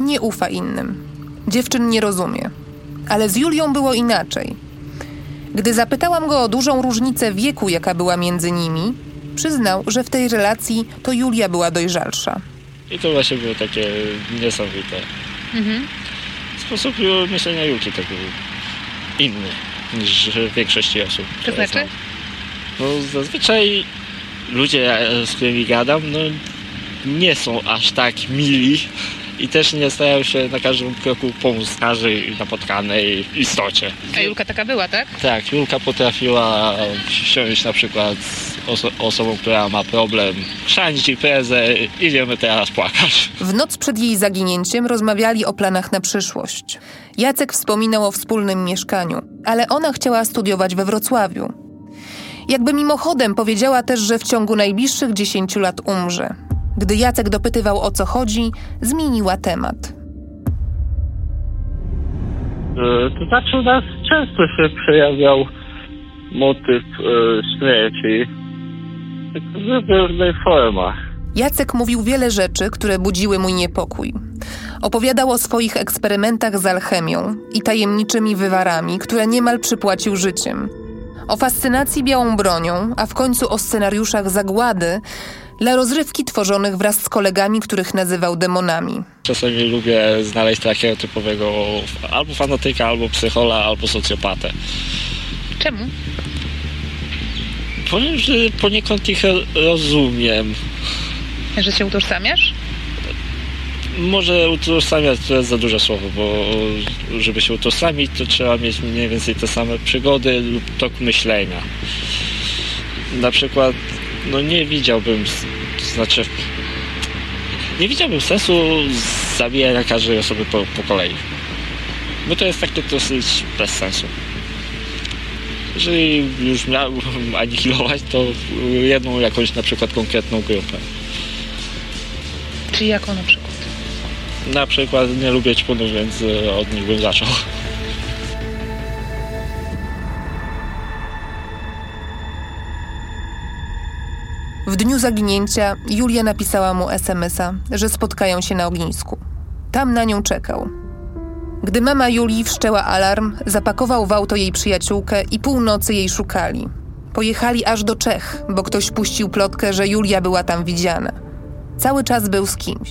S1: Nie ufa innym. Dziewczyn nie rozumie. Ale z Julią było inaczej. Gdy zapytałam go o dużą różnicę wieku, jaka była między nimi, przyznał, że w tej relacji to Julia była dojrzalsza.
S13: I to właśnie było takie niesamowite.
S10: Mhm.
S13: Sposób myślenia Julki tak był inny niż większości osób.
S10: To znaczy?
S13: Bo zazwyczaj ludzie, e, z którymi gadam, no nie są aż tak mili i też nie starają się na każdym kroku pomóc każdej napotkanej istocie.
S10: A Julka taka była, tak?
S13: Tak, Julka potrafiła wsiąść na przykład z oso- osobą, która ma problem, chrzanić imprezę, idziemy teraz płakać.
S1: W noc przed jej zaginięciem rozmawiali o planach na przyszłość. Jacek wspominał o wspólnym mieszkaniu, ale ona chciała studiować we Wrocławiu. Jakby mimochodem powiedziała też, że w ciągu najbliższych 10 lat umrze. Gdy Jacek dopytywał o co chodzi, zmieniła temat.
S11: E, To znaczy u nas często się przejawiał motyw e, śmierci, tylko w różnych formach.
S1: Jacek mówił wiele rzeczy, które budziły mój niepokój. Opowiadał o swoich eksperymentach z alchemią i tajemniczymi wywarami, które niemal przypłacił życiem. O fascynacji białą bronią, a w końcu o scenariuszach zagłady dla rozrywki tworzonych wraz z kolegami, których nazywał demonami.
S13: Czasami lubię znaleźć takiego typowego albo fanatyka, albo psychola, albo socjopatę.
S1: Czemu?
S13: Powiem, że poniekąd ich rozumiem.
S1: Że się utożsamiasz?
S13: Może utożsamiać to jest za duże słowo, bo żeby się utożsamić, to trzeba mieć mniej więcej te same przygody lub tok myślenia. Na przykład, no nie widziałbym, to znaczy, nie widziałbym sensu zabijania każdej osoby po, po kolei. Bo to jest takie dosyć bez sensu. Jeżeli już miałbym anihilować, to jedną jakąś na przykład konkretną grupę.
S1: Czy jako na przykład?
S13: Na przykład nie lubię ćpunów, więc e, od nich bym zaczął.
S1: W dniu zaginięcia Julia napisała mu SMS-a, że spotkają się na ognisku. Tam na nią czekał. Gdy mama Julii wszczęła alarm, zapakował w auto jej przyjaciółkę i północy jej szukali. Pojechali aż do Czech, bo ktoś puścił plotkę, że Julia była tam widziana. Cały czas był z kimś.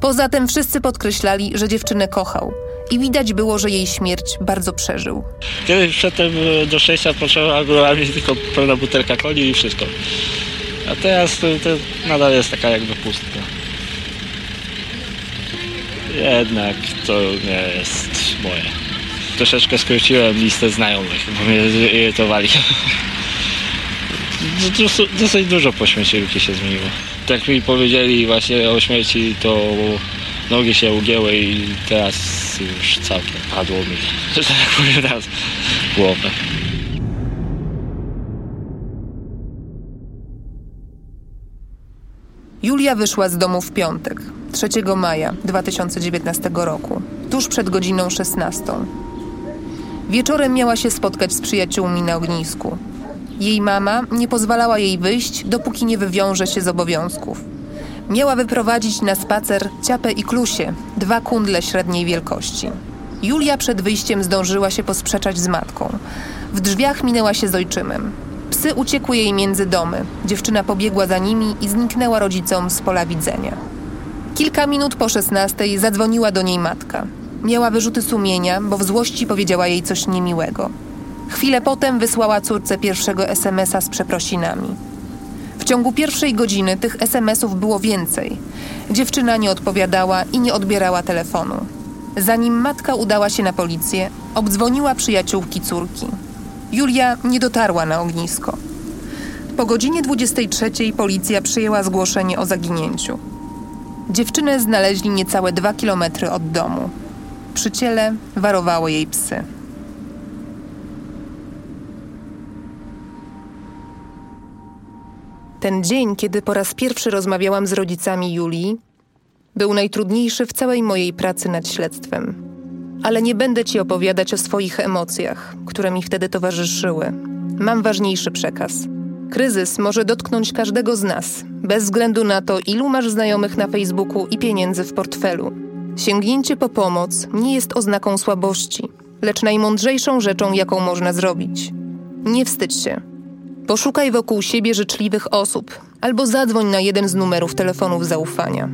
S1: Poza tym wszyscy podkreślali, że dziewczynę kochał i widać było, że jej śmierć bardzo przeżył.
S13: Kiedyś przedtem e, do szczęścia potrzeba była mieć tylko pełna butelka coli i wszystko. A teraz to, to nadal jest taka jakby pustka. Jednak to nie jest moje. Troszeczkę skróciłem listę znajomych, bo mnie irytowali. Dosyć, dosyć dużo po śmierci Luki się zmieniło. Tak mi powiedzieli właśnie o śmierci, to nogi się ugięły i teraz już całkiem padło mi, że tak powiem teraz, głowę.
S1: Julia wyszła z domu w piątek, 3 maja 2019 roku, tuż przed godziną 16. Wieczorem miała się spotkać z przyjaciółmi na ognisku. Jej mama nie pozwalała jej wyjść, dopóki nie wywiąże się z obowiązków. Miała wyprowadzić na spacer ciapę i klusie, dwa kundle średniej wielkości. Julia przed wyjściem zdążyła się posprzeczać z matką. W drzwiach minęła się z ojczymem. Psy uciekły jej między domy. Dziewczyna pobiegła za nimi i zniknęła rodzicom z pola widzenia. Kilka minut po szesnastej zadzwoniła do niej matka. Miała wyrzuty sumienia, bo w złości powiedziała jej coś niemiłego. Chwilę potem wysłała córce pierwszego SMS-a z przeprosinami. W ciągu pierwszej godziny tych SMS-ów było więcej. Dziewczyna nie odpowiadała i nie odbierała telefonu. Zanim matka udała się na policję, obdzwoniła przyjaciółki córki. Julia nie dotarła na ognisko. Po godzinie 23 policja przyjęła zgłoszenie o zaginięciu. Dziewczynę znaleźli niecałe dwa kilometry od domu. Przy ciele warowały jej psy. Ten dzień, kiedy po raz pierwszy rozmawiałam z rodzicami Julii, był najtrudniejszy w całej mojej pracy nad śledztwem. Ale nie będę ci opowiadać o swoich emocjach, które mi wtedy towarzyszyły. Mam ważniejszy przekaz. Kryzys może dotknąć każdego z nas, bez względu na to, ilu masz znajomych na Facebooku i pieniędzy w portfelu. Sięgnięcie po pomoc nie jest oznaką słabości, lecz najmądrzejszą rzeczą, jaką można zrobić. Nie wstydź się. Poszukaj wokół siebie życzliwych osób albo zadzwoń na jeden z numerów telefonów zaufania.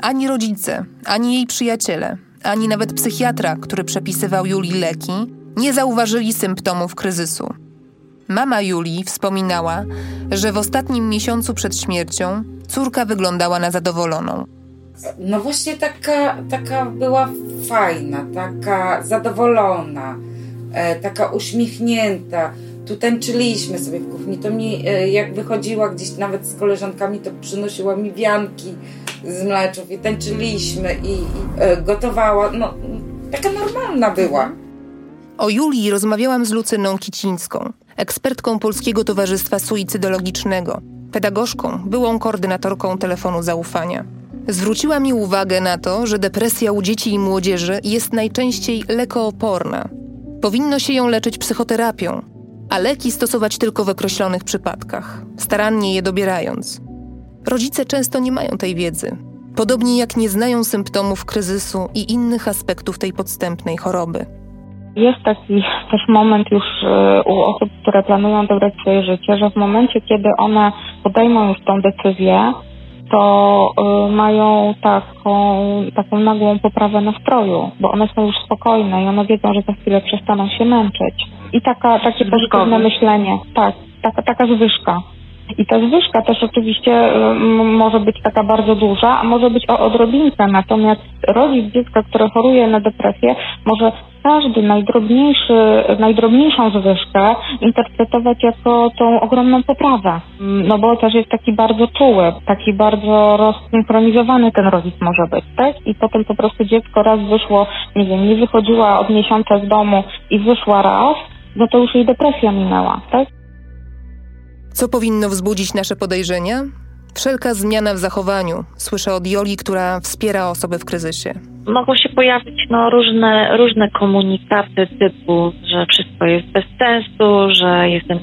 S1: Ani rodzice, ani jej przyjaciele, ani nawet psychiatra, który przepisywał Julii leki, nie zauważyli symptomów kryzysu. Mama Julii wspominała, że w ostatnim miesiącu przed śmiercią córka wyglądała na zadowoloną.
S7: No właśnie taka, taka była fajna, taka zadowolona, e, taka uśmiechnięta. Tu tańczyliśmy sobie w kuchni. To mi, e, jak wychodziła gdzieś nawet z koleżankami, to przynosiła mi wianki z mleczów i tańczyliśmy i, i e, gotowała. No, taka normalna była.
S1: O Julii rozmawiałam z Lucyną Kicińską, ekspertką Polskiego Towarzystwa Suicydologicznego, pedagogzką, byłą koordynatorką telefonu zaufania. Zwróciła mi uwagę na to, że depresja u dzieci i młodzieży jest najczęściej lekooporna. Powinno się ją leczyć psychoterapią, a leki stosować tylko w określonych przypadkach, starannie je dobierając. Rodzice często nie mają tej wiedzy, podobnie jak nie znają symptomów kryzysu i innych aspektów tej podstępnej choroby.
S14: Jest taki też moment już e, u osób, które planują odebrać swoje życie, że w momencie, kiedy one podejmą już tą decyzję, to y, mają taką, taką nagłą poprawę nastroju, bo one są już spokojne i one wiedzą, że za chwilę przestaną się męczyć. I taka, takie pozytywne myślenie, tak, taka, taka zwyżka. I ta zwyżka też oczywiście y, może być taka bardzo duża, a może być o odrobinkę. Natomiast rodzic dziecka, które choruje na depresję, może każdy najdrobniejszy, najdrobniejszą zwyżkę interpretować jako tą ogromną poprawę. No bo też jest taki bardzo czuły, taki bardzo rozsynchronizowany ten rodzic może być, tak? I potem po prostu dziecko raz wyszło, nie wiem, nie wychodziła od miesiąca z domu i wyszła raz, no to już jej depresja minęła, tak?
S1: Co powinno wzbudzić nasze podejrzenia? Wszelka zmiana w zachowaniu. Słyszę od Joli, która wspiera osobę w kryzysie.
S14: Mogą się pojawić no, różne, różne komunikaty typu, że wszystko jest bez sensu, że jestem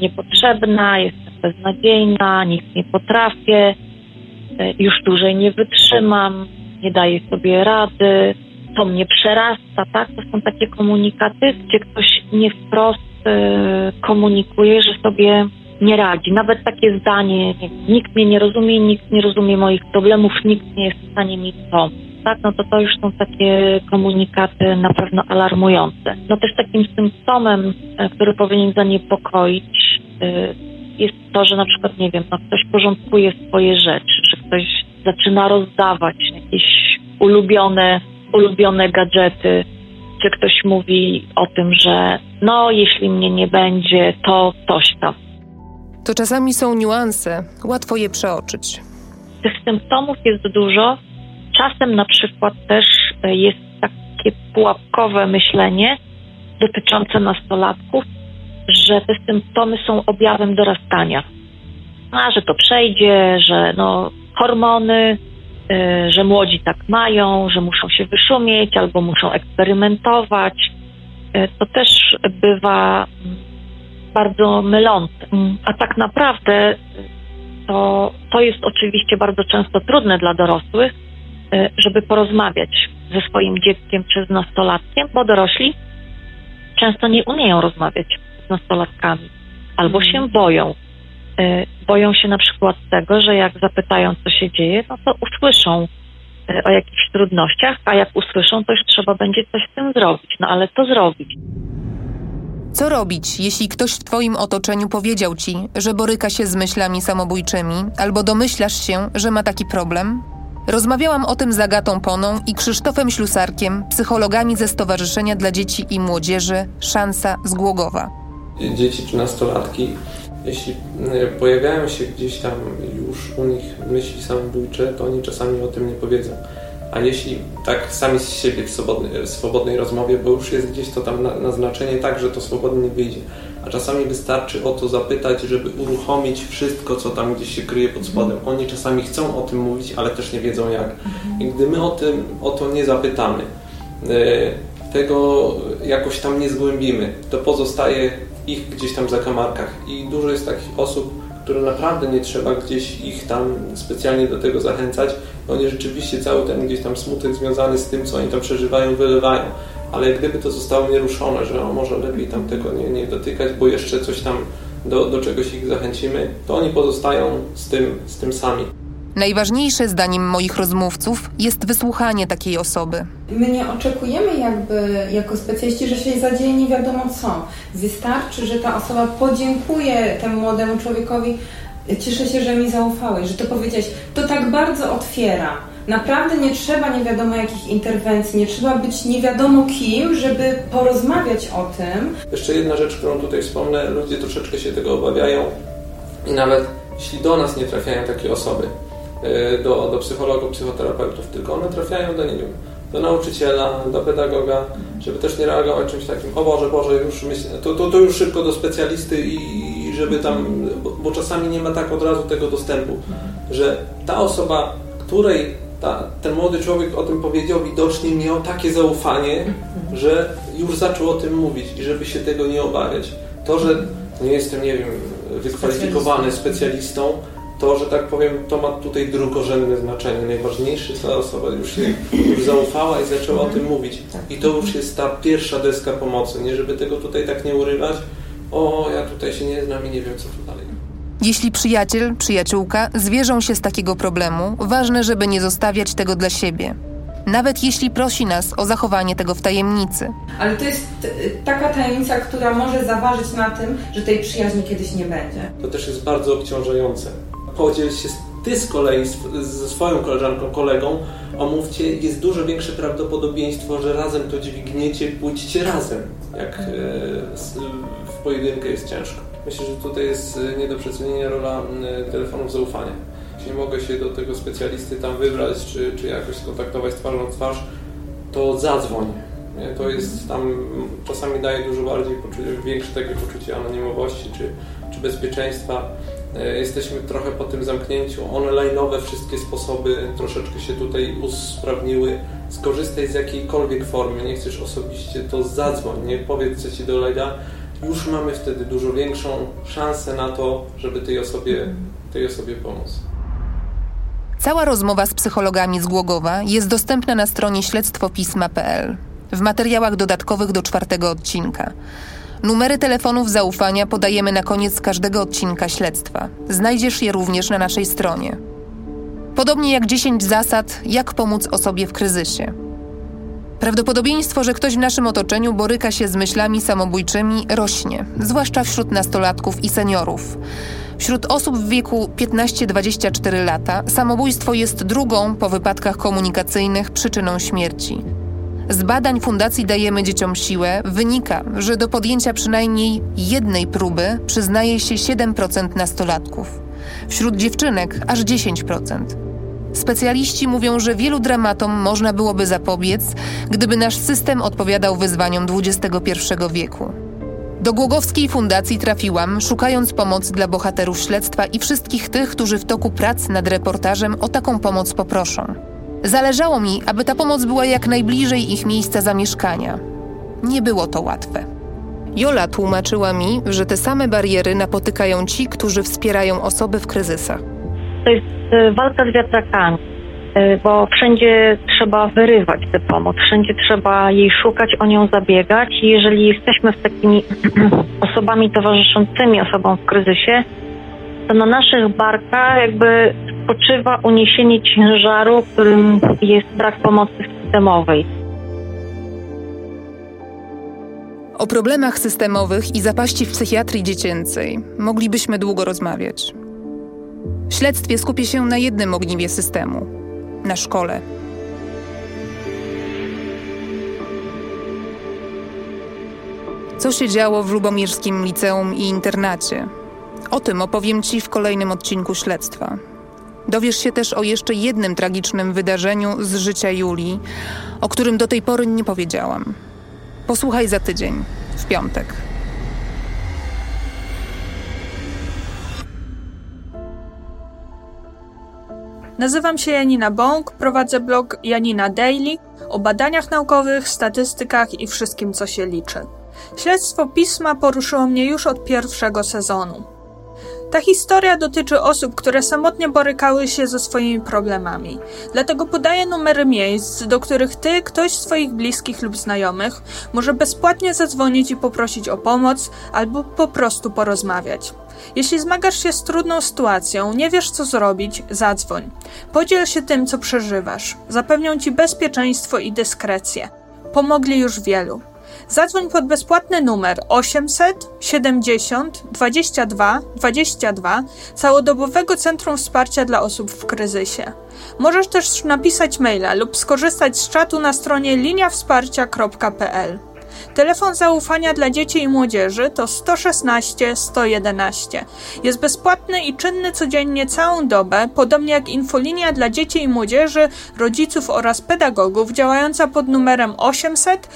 S14: niepotrzebna, jestem beznadziejna, nic nie potrafię, e, już dłużej nie wytrzymam, nie daję sobie rady, to mnie przerasta, tak? To są takie komunikaty, gdzie ktoś nie wprost y, komunikuje, że sobie nie radzi. Nawet takie zdanie, nikt mnie nie rozumie, nikt nie rozumie moich problemów, nikt nie jest w stanie mi pomóc. Tak, no to to już są takie komunikaty na pewno alarmujące. No też takim symptomem, e, który powinien zaniepokoić, e, jest to, że na przykład, nie wiem, no ktoś porządkuje swoje rzeczy, że ktoś zaczyna rozdawać jakieś ulubione, ulubione gadżety, czy ktoś mówi o tym, że no jeśli mnie nie będzie, to coś tam.
S1: To czasami są niuanse, łatwo je przeoczyć.
S14: Tych symptomów jest dużo. Czasem na przykład też e, jest takie pułapkowe myślenie dotyczące nastolatków, że te symptomy są objawem dorastania. A, że to przejdzie, że no, hormony, yy, że młodzi tak mają, że muszą się wyszumieć albo muszą eksperymentować. Yy, to też bywa bardzo mylące. Mm. A tak naprawdę to, to jest oczywiście bardzo często trudne dla dorosłych, y, żeby porozmawiać ze swoim dzieckiem czy z nastolatkiem, bo dorośli często nie umieją rozmawiać z nastolatkami albo się mm. boją. Y, boją się na przykład tego, że jak zapytają, co się dzieje, no to usłyszą y, o jakichś trudnościach, a jak usłyszą, to już trzeba będzie coś z tym zrobić. No ale co zrobić?
S1: Co robić, jeśli ktoś w Twoim otoczeniu powiedział Ci, że boryka się z myślami samobójczymi, albo domyślasz się, że ma taki problem? Rozmawiałam o tym z Agatą Poną i Krzysztofem Ślusarkiem, psychologami ze Stowarzyszenia dla Dzieci i Młodzieży Szansa z Głogowa.
S2: Dzieci czy nastolatki, jeśli e, pojawiają się gdzieś tam już u nich myśli samobójcze, to oni czasami o tym nie powiedzą a jeśli tak sami z siebie w swobodnej, w swobodnej rozmowie, bo już jest gdzieś to tam naznaczenie tak, że to swobodnie wyjdzie. A czasami wystarczy o to zapytać, żeby uruchomić wszystko, co tam gdzieś się kryje pod spodem. Oni czasami chcą o tym mówić, ale też nie wiedzą jak. I gdy my o tym, o to nie zapytamy, e, tego jakoś tam nie zgłębimy, to pozostaje ich gdzieś tam za kamarkach. I dużo jest takich osób, które naprawdę nie trzeba gdzieś ich tam specjalnie do tego zachęcać. Oni rzeczywiście cały ten gdzieś tam smutek związany z tym, co oni tam przeżywają, wylewają. Ale gdyby to zostało nieruszone, że o, może lepiej tam tego nie, nie dotykać, bo jeszcze coś tam do, do czegoś ich zachęcimy, to oni pozostają z tym, z tym sami.
S1: Najważniejsze zdaniem moich rozmówców jest wysłuchanie takiej osoby.
S10: My nie oczekujemy jakby jako specjaliści, że się zadzieje nie wiadomo co. Wystarczy, że ta osoba podziękuje temu młodemu człowiekowi, cieszę się, że mi zaufałeś, że to powiedziałeś. To tak bardzo otwiera. Naprawdę nie trzeba nie wiadomo jakich interwencji, nie trzeba być nie wiadomo kim, żeby porozmawiać o tym.
S2: Jeszcze jedna rzecz, którą tutaj wspomnę, ludzie troszeczkę się tego obawiają i nawet jeśli do nas nie trafiają takie osoby, E, do, do psychologów, psychoterapeutów, tylko one trafiają do, nie wiem, do nauczyciela, do pedagoga, żeby też nie reagować czymś takim, o Boże, Boże, już myślę, to, to, to już szybko do specjalisty i żeby tam, bo, bo czasami nie ma tak od razu tego dostępu, że ta osoba, której ta, ten młody człowiek o tym powiedział, widocznie miał takie zaufanie, że już zaczął o tym mówić i żeby się tego nie obawiać. To, że nie jestem, nie wiem, wykwalifikowany specjalistą, to, że tak powiem, to ma tutaj drugorzędne znaczenie. Najważniejsze ta osoba już się już zaufała i zaczęła o tym mówić. I to już jest ta pierwsza deska pomocy, nie żeby tego tutaj tak nie urywać. O, ja tutaj się nie znam i nie wiem, co tu dalej.
S1: Jeśli przyjaciel, przyjaciółka zwierzą się z takiego problemu, ważne, żeby nie zostawiać tego dla siebie. Nawet jeśli prosi nas o zachowanie tego w tajemnicy.
S10: Ale to jest taka tajemnica, która może zaważyć na tym, że tej przyjaźni kiedyś nie będzie.
S2: To też jest bardzo obciążające. Podziel się ty z kolei z, ze swoją koleżanką, kolegą, omówcie, jest dużo większe prawdopodobieństwo, że razem to dźwigniecie, pójdźcie razem, jak e, pojedynkę jest ciężko. Myślę, że tutaj jest e, nie do przecenienia rola telefonów zaufania. Jeśli mogę się do tego specjalisty tam wybrać, czy, czy jakoś skontaktować twarzą twarz, to zadzwoń. To jest tam, czasami daje dużo bardziej poczucie, większe takie poczucie anonimowości czy, czy bezpieczeństwa. E, Jesteśmy trochę po tym zamknięciu. Online'owe wszystkie sposoby troszeczkę się tutaj usprawniły. Skorzystaj z jakiejkolwiek formy. Nie chcesz osobiście, to zadzwoń, nie powiedz co ci dolega. Już mamy wtedy dużo większą szansę na to, żeby tej osobie, tej osobie pomóc.
S1: Cała rozmowa z psychologami z Głogowa jest dostępna na stronie śledztwopisma.pl w materiałach dodatkowych do czwartego odcinka. Numery telefonów zaufania podajemy na koniec każdego odcinka śledztwa. Znajdziesz je również na naszej stronie. Podobnie jak 10 zasad, jak pomóc osobie w kryzysie. Prawdopodobieństwo, że ktoś w naszym otoczeniu boryka się z myślami samobójczymi, rośnie, zwłaszcza wśród nastolatków i seniorów. Wśród osób w wieku 15-24 lata samobójstwo jest drugą po wypadkach komunikacyjnych przyczyną śmierci. Z badań Fundacji Dajemy Dzieciom Siłę wynika, że do podjęcia przynajmniej jednej próby przyznaje się 7% nastolatków. Wśród dziewczynek aż 10%. Specjaliści mówią, że wielu dramatom można byłoby zapobiec, gdyby nasz system odpowiadał wyzwaniom XXI wieku. Do Głogowskiej Fundacji trafiłam, szukając pomocy dla bohaterów śledztwa i wszystkich tych, którzy w toku prac nad reportażem o taką pomoc poproszą. Zależało mi, aby ta pomoc była jak najbliżej ich miejsca zamieszkania. Nie było to łatwe. Jola tłumaczyła mi, że te same bariery napotykają ci, którzy wspierają osoby w kryzysach.
S8: To jest y, walka z wiatrakami, y, bo wszędzie trzeba wyrywać tę pomoc, wszędzie trzeba jej szukać, o nią zabiegać i jeżeli jesteśmy z takimi osobami towarzyszącymi osobom w kryzysie, to na naszych barkach jakby spoczywa uniesienie ciężaru, którym jest brak pomocy systemowej.
S1: O problemach systemowych i zapaści w psychiatrii dziecięcej moglibyśmy długo rozmawiać. W śledztwie skupię się na jednym ogniwie systemu na szkole. Co się działo w Lubomirskim Liceum i Internacie? O tym opowiem Ci w kolejnym odcinku śledztwa. Dowiesz się też o jeszcze jednym tragicznym wydarzeniu z życia Julii, o którym do tej pory nie powiedziałam. Posłuchaj za tydzień, w piątek.
S15: Nazywam się Janina Bąk, prowadzę blog Janina Daily o badaniach naukowych, statystykach i wszystkim, co się liczy. Śledztwo pisma poruszyło mnie już od pierwszego sezonu. Ta historia dotyczy osób, które samotnie borykały się ze swoimi problemami. Dlatego podaję numery miejsc, do których ty, ktoś z swoich bliskich lub znajomych może bezpłatnie zadzwonić i poprosić o pomoc albo po prostu porozmawiać. Jeśli zmagasz się z trudną sytuacją, nie wiesz co zrobić, zadzwoń. Podziel się tym, co przeżywasz. Zapewnią ci bezpieczeństwo i dyskrecję. Pomogli już wielu. Zadzwoń pod bezpłatny numer 800 70 22 22 całodobowego Centrum Wsparcia dla Osób w Kryzysie. Możesz też napisać maila lub skorzystać z czatu na stronie liniawsparcia.pl. Telefon zaufania dla dzieci i młodzieży to 116 111. Jest bezpłatny i czynny codziennie całą dobę, podobnie jak infolinia dla dzieci i młodzieży, rodziców oraz pedagogów działająca pod numerem 800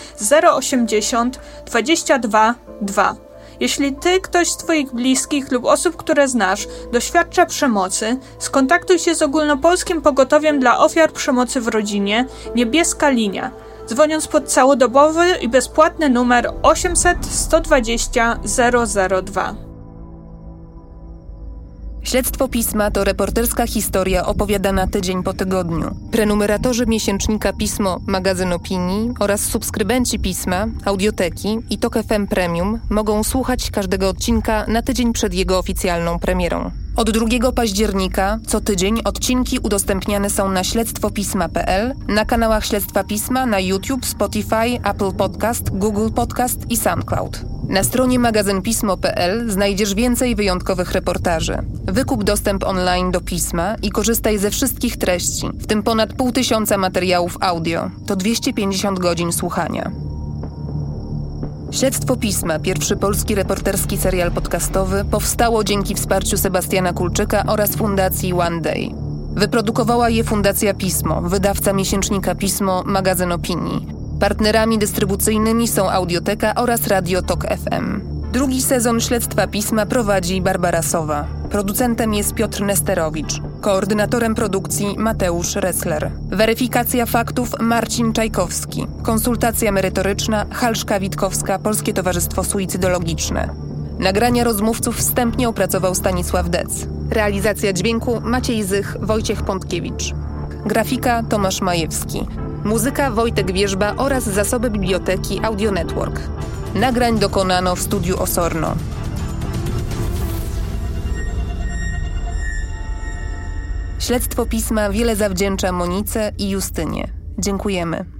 S15: 080 22 2. Jeśli ty, ktoś z Twoich bliskich lub osób, które znasz, doświadcza przemocy, skontaktuj się z ogólnopolskim pogotowiem dla ofiar przemocy w rodzinie Niebieska Linia, dzwoniąc pod całodobowy i bezpłatny numer 800 120 002.
S1: Śledztwo Pisma to reporterska historia opowiadana tydzień po tygodniu. Prenumeratorzy miesięcznika Pismo, magazyn opinii oraz subskrybenci Pisma, audioteki i Tok FM Premium mogą słuchać każdego odcinka na tydzień przed jego oficjalną premierą. Od 2 października co tydzień odcinki udostępniane są na śledztwopisma.pl, na kanałach Śledztwa Pisma na YouTube, Spotify, Apple Podcast, Google Podcast i SoundCloud. Na stronie magazynpismo.pl znajdziesz więcej wyjątkowych reportaży. Wykup dostęp online do pisma i korzystaj ze wszystkich treści, w tym ponad pół tysiąca materiałów audio. To 250 godzin słuchania. Śledztwo Pisma, pierwszy polski reporterski serial podcastowy, powstało dzięki wsparciu Sebastiana Kulczyka oraz Fundacji One Day. Wyprodukowała je Fundacja Pismo, wydawca miesięcznika Pismo, magazyn opinii. Partnerami dystrybucyjnymi są Audioteka oraz Radio Tok FM. Drugi sezon Śledztwa Pisma prowadzi Barbara Sowa. Producentem jest Piotr Nesterowicz. Koordynatorem produkcji Mateusz Ressler. Weryfikacja faktów Marcin Czajkowski. Konsultacja merytoryczna Halszka Witkowska, Polskie Towarzystwo Suicydologiczne. Nagrania rozmówców wstępnie opracował Stanisław Dec. Realizacja dźwięku Maciej Zych, Wojciech Pątkiewicz. Grafika Tomasz Majewski. Muzyka Wojtek Wierzba oraz zasoby biblioteki Audio Network. Nagrań dokonano w studiu Osorno. Śledztwo pisma wiele zawdzięcza Monice i Justynie. Dziękujemy.